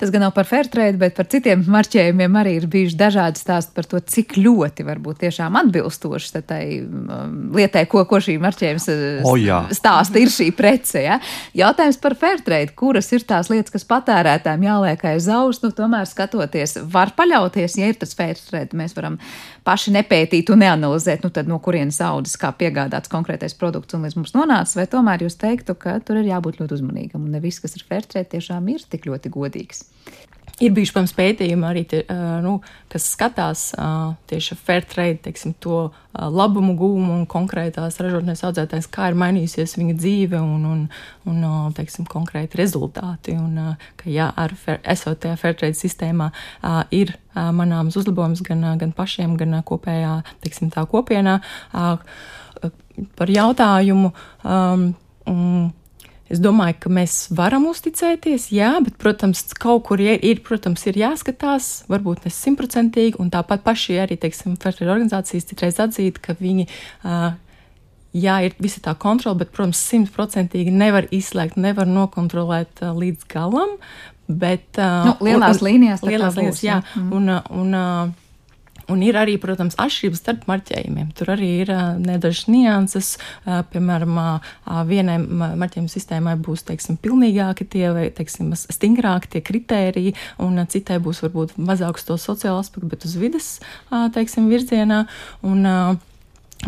Tas gan nav par fairtrade, bet par citiem marķējumiem arī ir bijuši dažādi stāsti par to, cik ļoti varbūt tiešām atbilstoši tai um, lietai, ko, ko šī marķējums oh, stāsta, ir šī prece. Ja? Jautājums par fairtrade, kuras ir tās lietas, kas patērētājiem jāliek aiz auss, nu tomēr skatoties, var paļauties, ja ir tas fairtrade, mēs varam paši nepētīt un neanalizēt, nu tad no kurienes audas, kā piegādāts konkrētais produkts un līdz mums nonācis, vai tomēr jūs teiktu, ka tur ir jābūt ļoti uzmanīgam un ne viss, kas ir fairtrade, tiešām ir tik ļoti godīgs. Ir bijuši, protams, pētījumi arī, tie, nu, kas skatās tieši fair trade, teiksim, to labumu gūmu un konkrētās ražotnes audzētājs, kā ir mainījusies viņa dzīve un, un, un teiksim, konkrēti rezultāti. Un, ka, jā, ar fair, esot tajā fair trade sistēmā ir manāms uzlabojums gan, gan pašiem, gan kopējā, teiksim, tā kopienā par jautājumu. Um, um, Es domāju, ka mēs varam uzticēties, jā, bet, protams, kaut kur ir, ir, protams, ir jāskatās, varbūt ne simtprocentīgi, un tāpat paši arī, teiksim, Fertila organizācijas citreiz atzīt, ka viņi, uh, jā, ir visa tā kontrola, bet, protams, simtprocentīgi nevar izslēgt, nevar nokontrolēt uh, līdz galam, bet. Uh, nu, lielās un, līnijās. Lielās līnijās, jā. Mm. un, un, un Un ir arī, protams, atšķirības starp marķējumiem. Tur arī ir nedažas nianses. Piemēram, vienai marķējuma sistēmai būs teiksim, pilnīgāki tie vai teiksim, stingrāki tie kritēriji, un citai būs varbūt mazāks to sociālo aspektu, bet uz vidas teiksim, virzienā. Un,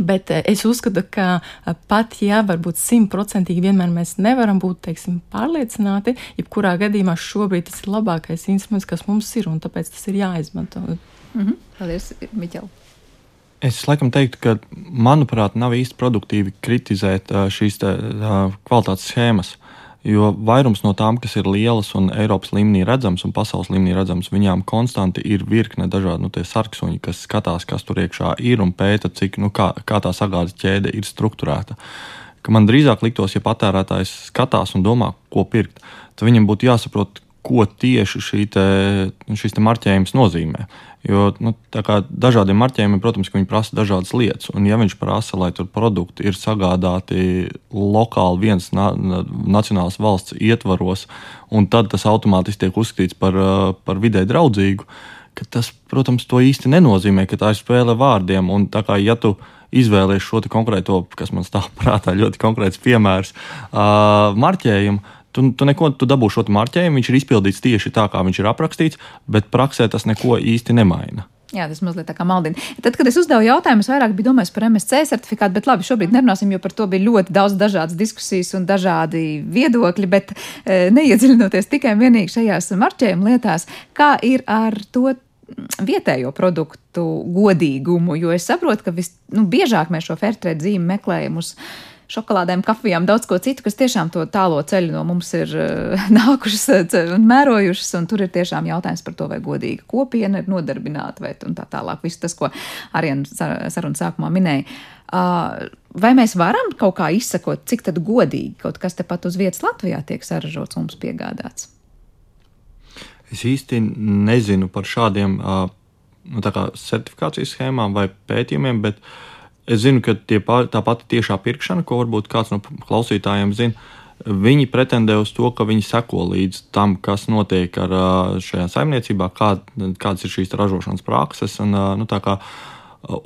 Bet es uzskatu, ka pat ja varbūt simtprocentīgi vienmēr mēs nevaram būt teiksim, pārliecināti, jebkurā gadījumā šobrīd tas ir labākais instruments, kas mums ir, un tāpēc tas ir jāizmanto. Mm -hmm. Paldies, Miķel. Es laikam teiktu, ka, manuprāt, nav īsti produktīvi kritizēt šīs te, kvalitātes schēmas. Jo vairums no tām, kas ir lielas un Eiropas līmenī redzamas un pasaules līmenī redzamas, viņām konstanti ir virkne dažādu nu, sarksuņu, kas skatās, kas tur iekšā ir un pēta, cik, nu, kā, kā tā sagādas ķēde ir strukturēta. Ka man drīzāk liktos, ja patērētājs skatās un domā, ko pirkt, tad viņam būtu jāsaprot, ko tieši šī te, šis te marķējums nozīmē. Jo nu, dažādiem marķējumiem, protams, viņi prasa dažādas lietas. Un, ja viņš prasa, lai tur produkti ir sagādāti lokāli vienas na nacionālas valsts ietvaros, un tad tas automātiski tiek uzskatīts par, par vidē draudzīgu, tas, protams, to īsti nenozīmē, ka tā ir spēle vārdiem. Un, kā, ja tu izvēlējies šo konkrēto, kas man stāv prātā, ļoti konkrēts piemērs, uh, marķējumu, tu, tu neko tu dabū šo marķējumu, viņš ir izpildīts tieši tā, kā viņš ir aprakstīts, bet praksē tas neko īsti nemaina. Jā, tas mazliet tā kā maldina. Tad, kad es uzdevu jautājumu, es vairāk biju domājis par MSC certifikātu, bet labi, šobrīd nerunāsim, jo par to bija ļoti daudz dažādas diskusijas un dažādi viedokļi, bet e, neiedziļinoties tikai un vienīgi šajās marķējuma lietās, kā ir ar to vietējo produktu godīgumu, jo es saprotu, ka visbiežāk nu, mēs šo fairtrade zīmi meklējam uz šokolādēm, kafijām, daudz ko citu, kas tiešām to tālo ceļu no mums ir uh, nākušas uh, un mērojušas, un tur ir tiešām jautājums par to, vai godīga kopiena ir nodarbināta vai tā tālāk. Viss tas, ko Arjana sarunas sākumā minēja. Uh, vai mēs varam kaut kā izsakot, cik godīgi kaut kas tepat uz vietas Latvijā tiek saražots mums piegādāts? Es īsti nezinu par šādiem nu, certifikācijas schēmām vai pētījumiem, bet uh, Es zinu, ka pār, tā pati tiešā pirkšana, ko varbūt kāds no klausītājiem zina, viņi pretendē uz to, ka viņi seko līdz tam, kas notiek ar šajā saimniecībā, kā, kādas ir šīs ražošanas prakses. Un, nu,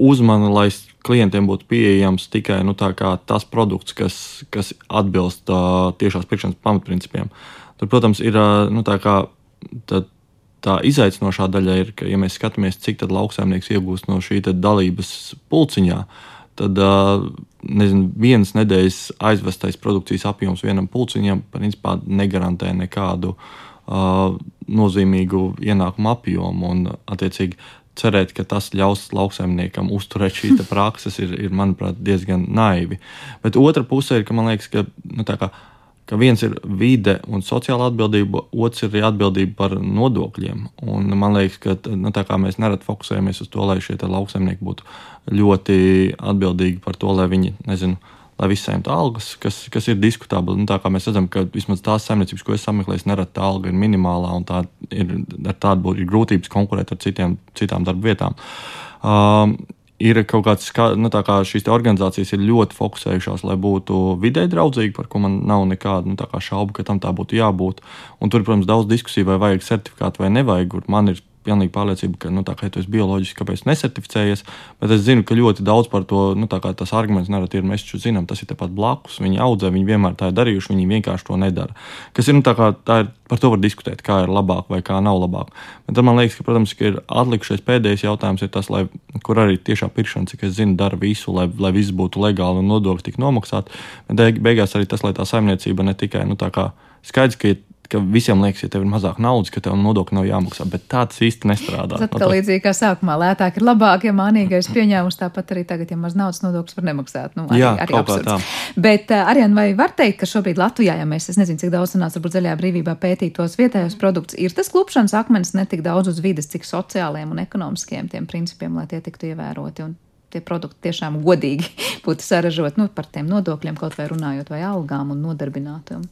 uzmana, lai klientiem būtu pieejams tikai nu, tas produkts, kas, kas atbilst uh, tiešās pirkšanas pamatprincipiem. Tur, protams, ir nu, tā kā, tā, tā izaicinošā daļa ir, ka, ja mēs skatāmies, cik daudz lauksaimnieks iegūst no šī dalības pulciņā, tad nezinu, vienas nedēļas aizvestais produkcijas apjoms vienam pulciņam principā negarantē nekādu uh, nozīmīgu ienākumu apjomu. Un, attiecīgi, cerēt, ka tas ļaus lauksaimniekam uzturēt šīs prakses, ir, ir, manuprāt, diezgan naivi. Bet otra puse ir, ka man liekas, ka nu, tā kā ka viens ir vide un sociāla atbildība, otrs ir atbildība par nodokļiem. Un man liekas, ka nu, mēs nereti fokusējamies uz to, lai šie lauksaimnieki būtu ļoti atbildīgi par to, lai viņi nezinu. Lai visi saņemtu algas, kas, kas ir diskutabli. Nu, mēs redzam, ka vismaz tās saimniecības, ko es sameklēju, nereti tā alga ir minimālā, un tā ir, ar tādu ir grūtības konkurēt ar citiem, citām darba vietām. Um, ir kaut kāds, kā, nu, kā šīs organizācijas ir ļoti fokusējušās, lai būtu vidē draudzīgi, par ko man nav nekāda nu, šaubu, ka tam tā būtu jābūt. Un tur, protams, daudz diskusiju, vai vajag certifikātu vai nevajag. Man ir pilnīgi pārliecība, ka, nu, tā kā tu esi bioloģiski, kāpēc nesertificējies, bet es zinu, ka ļoti daudz par to, nu, tā kā tas arguments nereti ir, mēs taču zinām, tas ir tepat blakus, viņi audzē, viņi vienmēr tā ir darījuši, viņi vienkārši to nedara. Kas ir, nu, tā kā, tā ir, par to var diskutēt, kā ir labāk vai kā nav labāk. Bet tad man liekas, ka, protams, ka ir atlikušais pēdējais jautājums, ir tas, lai, kur arī tiešā pirkšana, cik es zinu, dara visu, lai, lai viss būtu legāli un nodokļi tik nomaksāti. Bet beigās arī tas, lai tā saimniecība ne tikai, nu, tā kā skaidrs, ka ir ka visiem liekas, ja tev ir mazāk naudas, ka tev nodokļi nav jāmaksā, bet tā tas īsti nestrādā. Tas atkal līdzīgi kā sākumā lētāk ir labāk, ja mānīgais pieņēmums tāpat arī tagad, ja maz naudas nodokļus var nemaksāt. Nu, arī, Jā, arī absurds. Bet, uh, Arjan, vai var teikt, ka šobrīd Latvijā, ja mēs, es nezinu, cik daudz sanāca, varbūt zaļajā brīvībā pētīt tos vietējos produktus, ir tas klupšanas akmens ne tik daudz uz vides, cik sociālajiem un ekonomiskiem tiem principiem, lai tie tiktu ievēroti. Un tie produkti tiešām godīgi būtu saražot nu, par tiem nodokļiem, kaut vai runājot, vai algām un nodarbinātiem.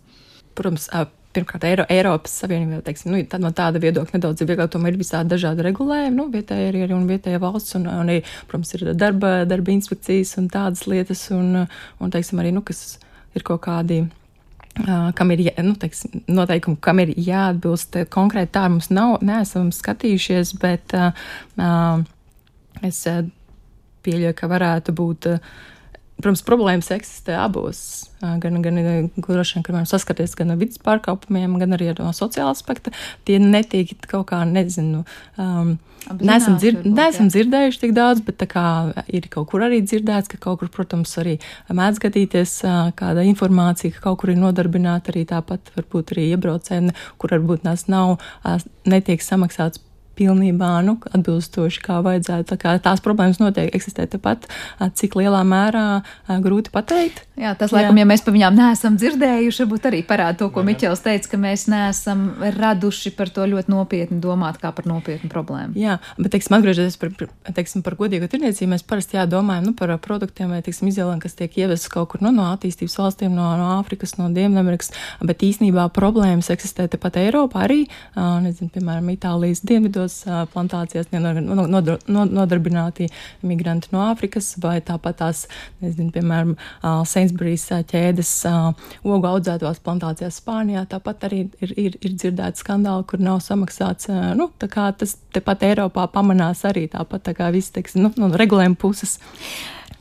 Protams, pirmkārt, Eiro, Eiropas Savienība, teiksim, nu, tad no tāda viedokļa nedaudz ir vieglāk, tomēr ir visādi dažādi regulējumi, nu, vietēji arī, arī un vietējā valsts, un, un arī, protams, ir darba, darba inspekcijas un tādas lietas, un, un teiksim, arī, nu, kas ir kaut kādi. Uh, kam ir nu, teiksim, noteikumi, kam ir jāatbilst konkrēti tā, mums nav, neesam skatījušies, bet uh, uh, es pieļauju, ka varētu būt uh, Protams, problēmas eksistē abos. Gan, gan droši vien, ka varam saskaties gan ar vidas pārkāpumiem, gan arī no sociāla aspekta. Tie netiek kaut kā, nezinu, um, neesam, dzird, varbūt, neesam dzirdējuši tik daudz, bet kā, ir kaut kur arī dzirdēts, ka kaut kur, protams, arī mēdz gadīties kāda informācija, ka kaut kur ir nodarbināta arī tāpat, varbūt arī iebraucēji, kur varbūt nes nav, netiek samaksāts pilnībā nu, atbilstoši, kā vajadzētu. Tā kā tās problēmas noteikti eksistē tepat, cik lielā mērā grūti pateikt. Jā, tas, laikam, Jā. ja mēs par viņām neesam dzirdējuši, varbūt arī parāda to, ko Jā. Miķels teica, ka mēs neesam raduši par to ļoti nopietni domāt kā par nopietnu problēmu. Jā, bet, teiksim, atgriežoties par, teiksim, par godīgu tirniecību, mēs parasti jādomājam nu, par produktiem vai, teiksim, izvēlēm, kas tiek ievests kaut kur nu, no attīstības valstīm, no, no Āfrikas, no Dienvidamerikas, bet īsnībā problēmas eksistē tepat Eiropā arī, nezinu, piemēram, Itālijas dienvidos plantācijās nodarbināti migranti no Āfrikas vai tāpat tās, nezinu, piemēram, Sainsbury's ķēdes ogu audzētās plantācijās Spānijā. Tāpat arī ir, ir, ir dzirdēti skandāli, kur nav samaksāts. Nu, tas tepat Eiropā pamanās arī tāpat tā kā viss, teiksim, nu, no regulējuma puses.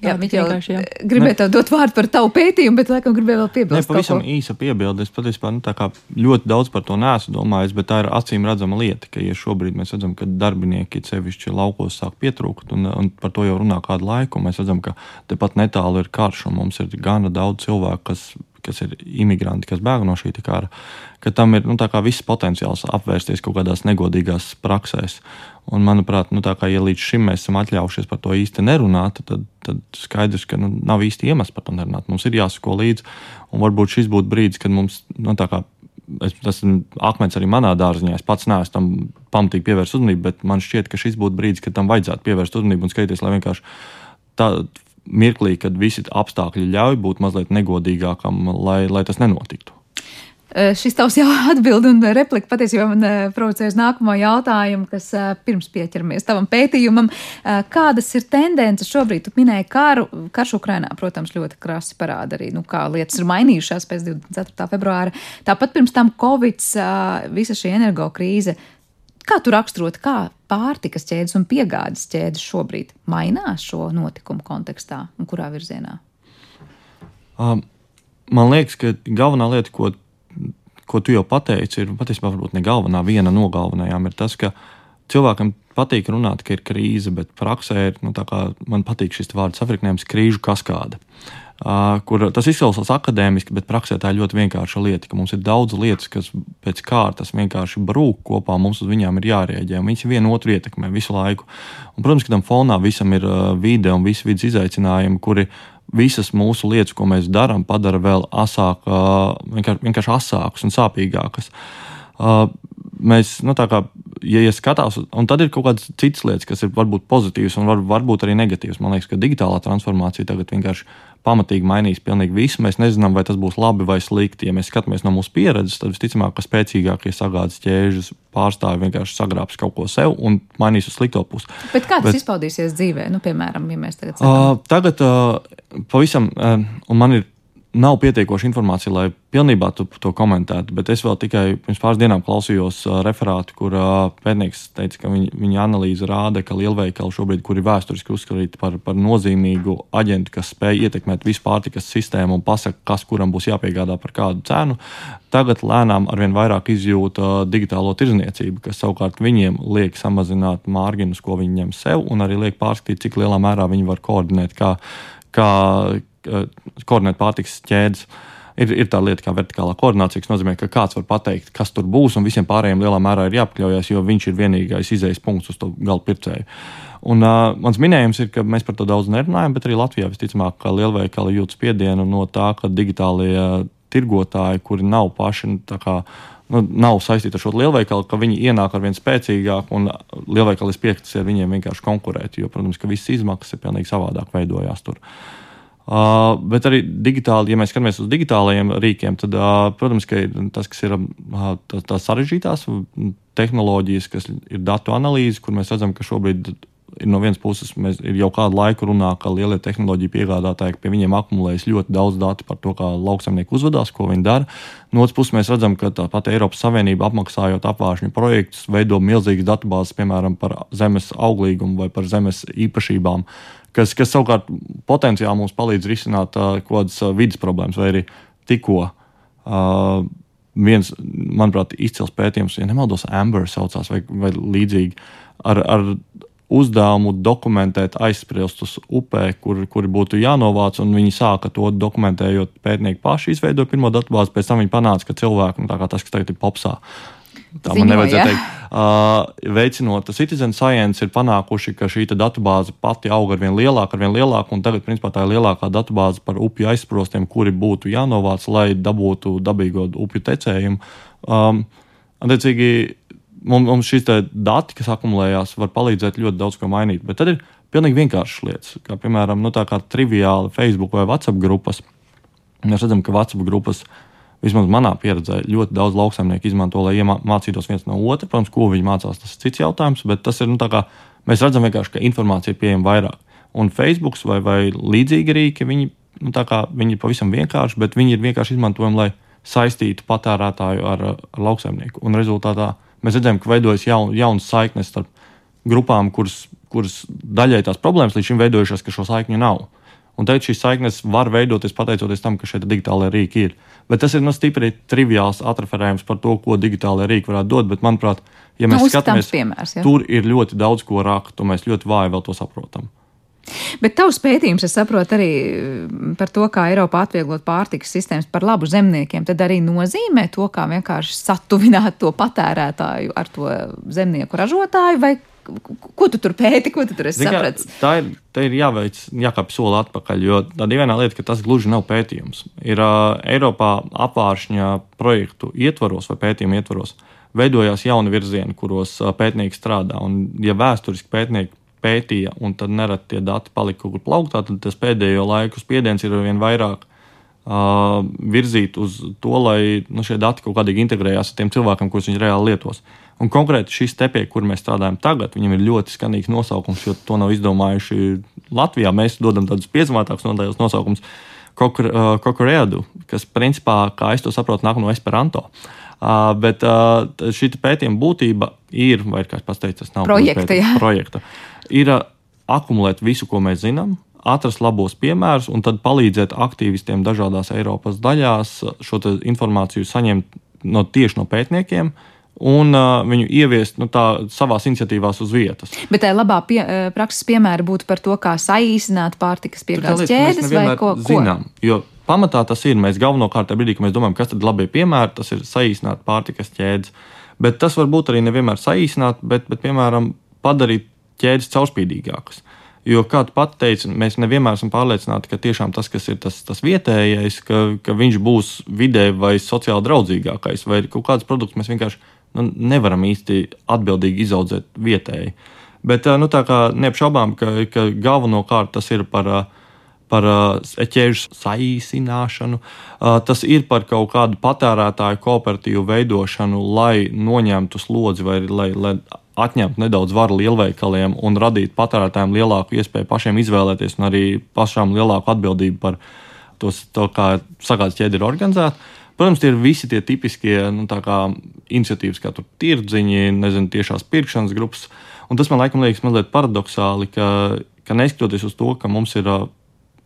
Jā, viņa jau gribēja tev dot vārdu par tavu pētījumu, bet, laikam, gribēja vēl piebilst. Nē, pavisam īsa piebilde. Es patiesībā nu, ļoti daudz par to neesmu domājis, bet tā ir acīm redzama lieta, ka ja šobrīd mēs redzam, ka darbinieki sevišķi laukos sāk pietrūkt, un, un par to jau runā kādu laiku. Mēs redzam, ka tepat netālu ir karš, un mums ir gana daudz cilvēku, kas kas ir imigranti, kas bēg no šī kara, ka tam ir nu, viss potenciāls apvērsties kaut kādās negodīgās praksēs. Un, manuprāt, nu, kā, ja līdz šim mēs esam atļaujušies par to īsti nerunāt, tad, tad skaidrs, ka nu, nav īsti iemesls par to nerunāt. Mums ir jāsako līdzi, un varbūt šis būtu brīdis, kad mums nu, kā, es, tas ir akmens arī manā dārziņā. Es pats neesmu tam pamatīgi pievērst uzmanību, bet man šķiet, ka šis būtu brīdis, kad tam vajadzētu pievērst uzmanību un skatīties, lai vienkārši tā mirklī, kad visi apstākļi ļauj būt mazliet negodīgākam, lai, lai tas nenotiktu. Šis tavs jau atbild un replika patiesībā man provocē uz nākamo jautājumu, kas pirms pieķeramies tavam pētījumam. Kādas ir tendences šobrīd? Tu minēji karu, karš Ukrainā, protams, ļoti krasi parāda arī, nu, kā lietas ir mainījušās pēc 24. februāra. Tāpat pirms tam Covid, visa šī energo krīze. Kā tu raksturot, kā pārtikas ķēdes un piegādes ķēdes šobrīd mainās šo notikumu kontekstā un kurā virzienā? Um, man liekas, ka galvenā lieta, ko, ko tu jau pateici, ir patiesībā varbūt ne galvenā, viena no galvenajām, ir tas, ka cilvēkam patīk runāt, ka ir krīze, bet praksē ir, nu, kā, man patīk šis vārds afriknējums, krīžu kaskāde. Uh, kur tas izklausās akadēmiski, bet praksē tā ir ļoti vienkārša lieta, ka mums ir daudz lietas, kas pēc kārtas vienkārši brūk kopā, mums uz viņām ir jārēģē, un viņas vienu otru ietekmē visu laiku. Un, protams, ka tam fonā visam ir vide un visi vidas izaicinājumi, kuri visas mūsu lietas, ko mēs darām, padara vēl asāk, vienkārši, vienkārši asākas un sāpīgākas. Mēs, nu, tā kā ja, ja skatās, un tad ir kaut kādas citas lietas, kas ir varbūt pozitīvas un var, varbūt arī negatīvas. Man liekas, ka digitālā transformācija tagad vienkārši pamatīgi mainīs pilnīgi visu. Mēs nezinām, vai tas būs labi vai slikti. Ja mēs skatāmies no mūsu pieredzes, tad visticamāk, ka spēcīgākie sagādas ķēžas pārstāvji vienkārši sagrābs kaut ko sev un mainīs uz slikto pusi. Bet kā tas Bet, izpaudīsies dzīvē? Nu, piemēram, ja mēs tagad sakām. Uh, tagad uh, pavisam, uh, un man ir nav pietiekoša informācija, lai pilnībā to komentētu. Bet es vēl tikai pirms pāris dienām klausījos uh, referātu, kur uh, pētnieks teica, ka viņa, viņa analīze rāda, ka lielveikali šobrīd, kuri vēsturiski uzskatīti par, par nozīmīgu aģentu, kas spēj ietekmēt visu pārtikas sistēmu un pasaka, kas kuram būs jāpiegādā par kādu cenu, tagad lēnām arvien vairāk izjūta uh, digitālo tirzniecību, kas savukārt viņiem liek samazināt mārginus, ko viņi ņem sev, un arī liek pārskatīt, cik lielā mērā viņi var koordinēt. Kā, kā, koordinēt pārtikas ķēdes. Ir, ir tā lieta, kā vertikālā koordinācija, kas nozīmē, ka kāds var pateikt, kas tur būs, un visiem pārējiem lielā mērā ir jāpakļaujas, jo viņš ir vienīgais izējas punkts uz to gala pircēju. Un, uh, mans minējums ir, ka mēs par to daudz nerunājam, bet arī Latvijā visticamāk, ka lielveikali jūt spiedienu no tā, ka digitālie tirgotāji, kuri nav paši kā, nu, nav saistīti ar šo lielveikalu, ka viņi ienāk ar vien spēcīgāk, un lielveikalis piektas ir viņiem vienkārši konkurēt. Jo, protams, ka visas izmaksas ir pilnīgi savādāk veidojās tur. Uh, Uh, bet arī digitāli, ja mēs skatāmies uz digitālajiem rīkiem, tad, uh, protams, ka tas, kas ir uh, tās tā sarežģītās tehnoloģijas, kas ir datu analīze, kur mēs redzam, ka šobrīd ir no vienas puses mēs jau kādu laiku runājam, ka lielie tehnoloģiju piegādātāji pie viņiem akumulējas ļoti daudz datu par to, kā lauksaimnieki uzvedās, ko viņi dara. No otras puses, mēs redzam, ka tāpat Eiropas Savienība apmaksājot apvāršņu projektus, veido milzīgas datubāzes, piemēram, par zemes auglīgumu vai par zemes īpašībām kas, kas savukārt potenciāli mums palīdz risināt uh, kaut kādas uh, vidas problēmas, vai arī tikko. Uh, viens, manuprāt, izcils pētījums, ja nemaldos, Amber saucās vai, vai līdzīgi, ar, ar uzdevumu dokumentēt aizspriestus upē, kur, kuri būtu jānovāc, viņi sāka to dokumentējot. Pētnieki paši izveidoja pirmo datubāzi, pēc tam viņi panāca, ka cilvēki, nu, tā kā tas, kas tagad ir popsā, tā man nevajadzēja teikt. Uh, veicinot citizen science, ir panākuši, ka šī datubāze pati aug ar vien lielāku, ar vien lielāku, un tagad, principā, tā ir lielākā datubāze par upju aizsprostiem, kuri būtu jānovāc, lai dabūtu dabīgo upju tecējumu. Um, attiecīgi, mums, mums šīs dati, kas akumulējās, var palīdzēt ļoti daudz ko mainīt. Bet tad ir pilnīgi vienkāršas lietas, kā piemēram, nu, triviāli Facebook vai WhatsApp grupas. Mēs redzam, ka WhatsApp grupas uh, vismaz manā pieredzē, ļoti daudz lauksaimnieku izmanto, lai mācītos viens no otra. Protams, ko viņi mācās, tas ir cits jautājums, bet tas ir nu, kā, mēs redzam ka informācija ir pieejama vairāk. Un Facebook vai, vai līdzīgi rīki, viņi, nu, kā, viņi ir pavisam vienkārši, bet viņi ir vienkārši izmantojami, lai saistītu patērētāju ar, ar lauksaimnieku. Un rezultātā mēs redzam, ka veidojas jaun, jaunas saiknes starp grupām, kuras, kuras daļai tās problēmas līdz šim veidojušās, ka šo saikņu nav. Un teikt, šīs saiknes var veidoties pateicoties tam, ka šeit digitālajā rīki ir. Bet tas ir nu, stipri triviāls atreferējums par to, ko digitālajā rīki varētu dot. Bet, manuprāt, ja mēs nu, skatāmies, piemērs, ja? tur ir ļoti daudz ko rakt, un mēs ļoti vāji vēl to saprotam. Bet tavs pētījums, es saprotu, arī mm, par to, kā Eiropā atvieglot pārtikas sistēmas par labu zemniekiem, tad arī nozīmē to, kā vienkārši satuvināt to patērētāju ar to zemnieku ražotāju, vai Ko tu tur pēti, ko tu tur esi Zin, sapratis? Tā ir, tā ir jāveic, jākāp soli atpakaļ, jo tā ir viena lieta, ka tas gluži nav pētījums. Ir uh, Eiropā apvāršņa projektu ietvaros vai pētījumu ietvaros veidojās jauni virzieni, kuros uh, pētnieki strādā. Un, ja vēsturiski pētnieki pētīja, un tad nerad tie dati palika kaut kur plauktā, tad tas pēdējo laiku spiediens ir vien vairāk uh, virzīt uz to, lai nu, šie dati kaut kādīgi integrējās ar tiem cilvēkiem, kurus viņi reāli lietos. Un konkrēti šis te pie, kur mēs strādājam tagad, viņam ir ļoti skanīgs nosaukums, jo to nav izdomājuši Latvijā. Mēs dodam tādus piezemētākus nosaukumus. Kokorēdu, kas principā, kā es to saprotu, nāk no Esperanto. Uh, bet uh, šī pētījuma būtība ir, vai kā es pateicu, tas nav projekta, projekta ir uh, akumulēt visu, ko mēs zinām, atrast labos piemērus un tad palīdzēt aktīvistiem dažādās Eiropas daļās šo informāciju saņemt no, tieši no pētniekiem, uh, un uh, viņu ieviest nu, tā, savās iniciatīvās uz vietas. Bet tā labā pie, prakses piemēra būtu par to, kā saīsināt pārtikas piegādes ķēdes vai ko citu. Zinām, jo pamatā tas ir. Mēs galvenokārt brīdī, kad mēs domājam, kas tad ir labie piemēri, tas ir saīsināt pārtikas ķēdes. Bet tas var būt arī nevienmēr saīsināt, bet, bet piemēram, padarīt ķēdes caurspīdīgākas. Jo, kā tu pati teici, mēs nevienmēr esam pārliecināti, ka tiešām tas, kas ir tas, tas vietējais, ka, ka viņš būs vidē vai sociāli draudzīgākais, vai kaut kāds produkts mēs vienkārši nu, nevaram īsti atbildīgi izaudzēt vietēji. Bet nu, neapšaubām, ka, ka galvenokārt tas ir par, par ķēžu saīsināšanu, tas ir par kaut kādu patērētāju kooperatīvu veidošanu, lai noņemtu slodzi vai lai, lai atņemtu nedaudz varu lielveikaliem un radītu patērētājiem lielāku iespēju pašiem izvēlēties un arī pašām lielāku atbildību par tos, to, kā sagādas ķēde ir organizēta. Protams, tie ir visi tie tipiskie nu, kā iniciatīvas, kā tirdziņi, nezinu, tiešās pirkšanas grupas. Un tas man laikam liekas mazliet paradoxāli, ka, ka neskatoties uz to, ka mums ir.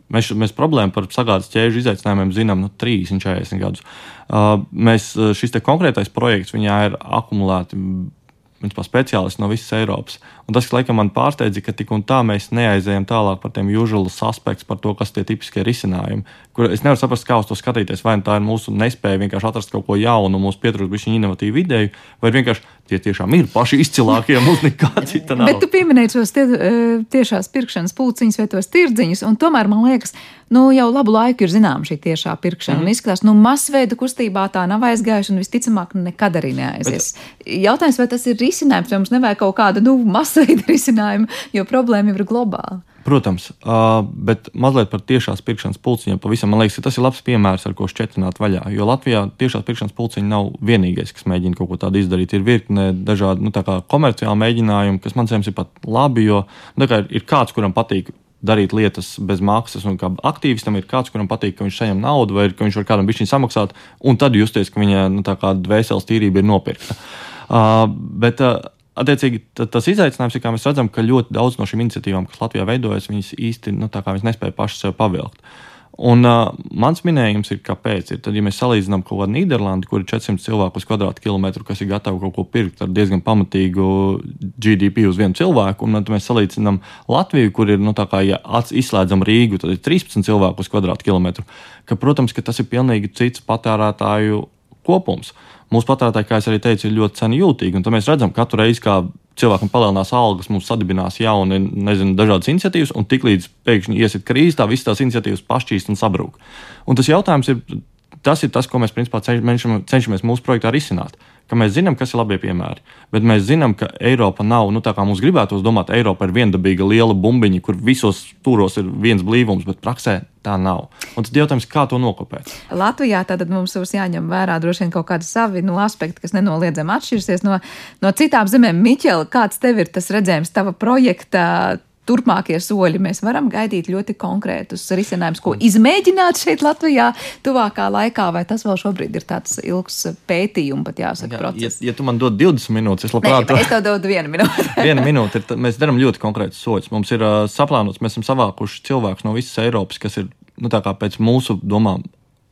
Mēs, mēs problēmu par sagādas ķēžu izaicinājumiem zinām nu, 30, 40 gadus. Uh, mēs, šis konkrētais projekts, viņā ir akumulēti principā, speciālisti no visas Eiropas. Un tas, kas laikam man pārsteidza, ka tik un tā mēs neaizējām tālāk par tiem usual aspektiem, par to, kas tie tipiskie risinājumi. Kur es nevaru saprast, kā uz to skatīties. Vai nu tā ir mūsu nespēja vienkārši atrast kaut ko jaunu, mums pietrūkst viņa inovatīvu ideju, vai vienkārši tie tiešām ir paši izcilākie, mums nekā cita nav. Bet tu pieminēji tos tie, e, tiešās pirkšanas pulciņus vai tos tirdziņus, un tomēr man liekas, nu jau labu laiku ir zināma šī tiešā pirkšana. Mm. Izskatās, nu masveida kustībā tā nav aizgājuši un visticamāk nekad arī neaizies. Bet, Jautājums, vai tas ir risinājums, vai mums nevajag kaut kāda nu, masveida risinājuma, jo problēma jau ir globāla. Protams, bet mazliet par tiešās pirkšanas pulciņiem. Pavisam, man liekas, ka tas ir labs piemērs, ar ko šķietināt vaļā. Jo Latvijā tiešās pirkšanas pulciņi nav vienīgais, kas mēģina kaut ko tādu izdarīt. Ir virkne dažādu nu, komerciālu mēģinājumu, kas man liekas, ir pat labi. Jo nu, kā ir kāds, kuram patīk darīt lietas bez maksas, un kā aktīvistam ir kāds, kuram patīk, ka viņš saņem naudu, vai ka viņš var kādam bišķiņu samaksāt, un tad justies, ka viņa nu, dvēseles tīrība ir nopirkta. Uh, bet, uh, Attiecīgi, tas izaicinājums ir, kā mēs redzam, ka ļoti daudz no šīm iniciatīvām, kas Latvijā veidojas, viņas īsti nu, nespēja pašas sev pavilkt. Un uh, mans minējums ir, kāpēc. Ir, tad, ja mēs salīdzinām kaut kādu Nīderlandi, kur ir 400 cilvēku uz kvadrātkilometru, kas ir gatavi kaut ko pirkt ar diezgan pamatīgu GDP uz vienu cilvēku, un tad mēs salīdzinām Latviju, kur ir, nu, tā kā ja izslēdzam Rīgu, tad ir 13 cilvēku uz kvadrātkilometru, ka, protams, ka tas ir pilnīgi cits patērētāju kopums. Mūsu patērētāji, kā es arī teicu, ir ļoti cenu jūtīgi. Un mēs redzam, ka katru reizi, kā cilvēkam palielinās algas, mums sadibinās jauni, nezinu, dažādas iniciatīvas, un tiklīdz pēkšņi iesit krīze, tā visas tās iniciatīvas pašķīst un sabrūk. Un tas jautājums ir, tas ir tas, ko mēs principā cenšamies mūsu projektā risināt ka mēs zinām, kas ir labie piemēri. Bet mēs zinām, ka Eiropa nav, nu, tā kā mums gribētos domāt, Eiropa ir viendabīga liela bumbiņa, kur visos stūros ir viens blīvums, bet praksē tā nav. Un tad jautājums, kā to nokopēt? Latvijā tad mums būs jāņem vērā droši vien kaut kādi savi nu, aspekti, kas nenoliedzami atšķirsies no, no citām zemēm. Miķeli, kāds tev ir tas redzējums tava projekta? Turpmākie soļi. Mēs varam gaidīt ļoti konkrētus risinājumus, ko izmēģināt šeit Latvijā tuvākā laikā, vai tas vēl šobrīd ir tāds ilgs pētījums, pat jāsaka, Jā, process. Ja, ja tu man dod 20 minūtes, es labprāt. Nē, es tev dodu vienu minūti. viena minūte, ir, mēs darām ļoti konkrētus soļus. Mums ir uh, saplānots, mēs esam savākuši cilvēkus no visas Eiropas, kas ir, nu tā kā pēc mūsu domām,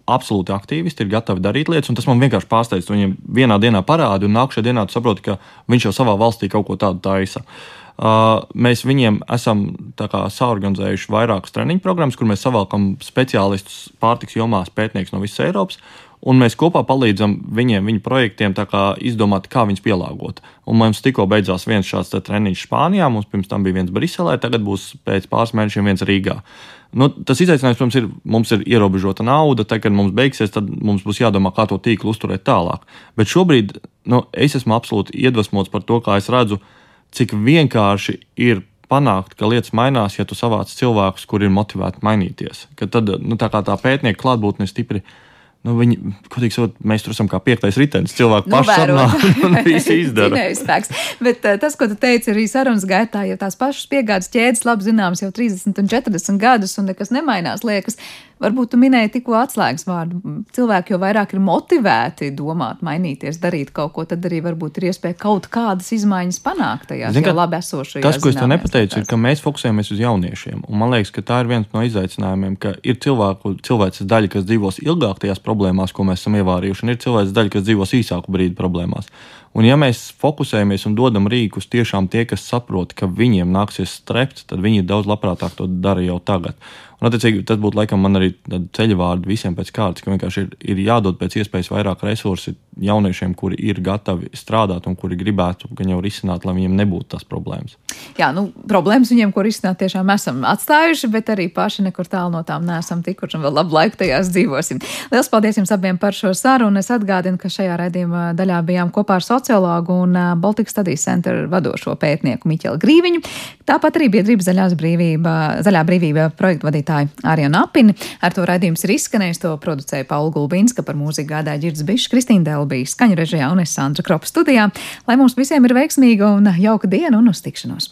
absolūti aktīvisti, ir gatavi darīt lietas, un tas man vienkārši pārsteidz. Viņam vienā dienā parāda, un nākamajā dienā tu saproti, ka viņš jau savā valstī kaut ko tādu taisa. Uh, mēs viņiem esam saorganizējuši vairākas treniņu programmas, kur mēs savalkam speciālistus pārtiks jomās, pētniekus no visas Eiropas. Un mēs kopā palīdzam viņiem, viņu projektiem, kā izdomāt, kā viņus pielāgot. Un mums tikko beidzās viens šāds treniņš Spānijā, mums pirms tam bija viens Briselē, tagad būs pēc pāris mēnešiem viens Rīgā. Nu, tas izaicinājums, protams, ir, mums ir ierobežota nauda. Tad, kad mums beigsies, tad mums būs jādomā, kā to tīklu uzturēt tālāk. Bet šobrīd nu, es esmu absolūti iedvesmots par to, kā es redzu, uh, cik vienkārši ir panākt, ka lietas mainās, ja tu savāc cilvēkus, kuri ir motivēti mainīties. Ka tad nu, tā, tā pētnieka klātbūtne ir stipri. Nu, viņi, kodīgi, sot, mēs tur esam kā piektais ritenis. Cilvēki nu, paši sarunā un visi izdara. Bet uh, tas, ko tu teici arī sarunas gaitā, jo tās pašas piegādes ķēdes labi zināmas jau 30 un 40 gadus un nekas nemainās, liekas, Varbūt tu minēji tikko atslēgas vārdu. Cilvēki jau vairāk ir motivēti domāt, mainīties, darīt kaut ko, tad arī varbūt ir iespēja kaut kādas izmaiņas panākt tajā labi esošajā. Tas, ko es tev nepateicu, ir, ka mēs fokusējamies uz jauniešiem. Un man liekas, ka tā ir viens no izaicinājumiem, ka ir cilvēku, cilvēks daļa, kas dzīvos ilgāk tajās problēmās, ko mēs esam ievārījuši, un ir cilvēks daļa, kas dzīvos īsāku brīdi problēmās. Un, ja mēs fokusējamies un dodam rīkus tiešām tie, kas saprot, ka viņiem nāksies strept, tad viņi daudz labprātāk to dara jau tagad. Un, attiecīgi, tas būtu laikam man arī ceļu vārdu visiem pēc kārtas, ka vienkārši ir, ir jādod pēc iespējas vairāk resursi jauniešiem, kuri ir gatavi strādāt un kuri gribētu gan jau risināt, lai viņiem nebūtu tās problēmas. Jā, nu, problēmas viņiem, ko risināt, tiešām esam atstājuši, bet arī paši nekur tālu no tām neesam tikuši un vēl labu laiku tajās dzīvosim. Lielas paldies jums abiem par šo sarunu. Es atgādinu, ka šajā raidījuma daļā bijām kopā ar sociologu un Baltikas Studies Center vadošo pētnieku Miķelu Grīviņu. Tāpat arī biedrības zaļās brīvība, zaļā brīvība projektu vadītāja vadītāju Ariju Napini. Ar to raidījums ir izskanējis, to producēja Paula Gulbinska, par mūziku gādāja Girds Bišs, Kristīna Delbija, skaņu režijā un es Sandra Kropa studijā. Lai mums visiem ir veiksmīga un jauka diena un uz tikšanos!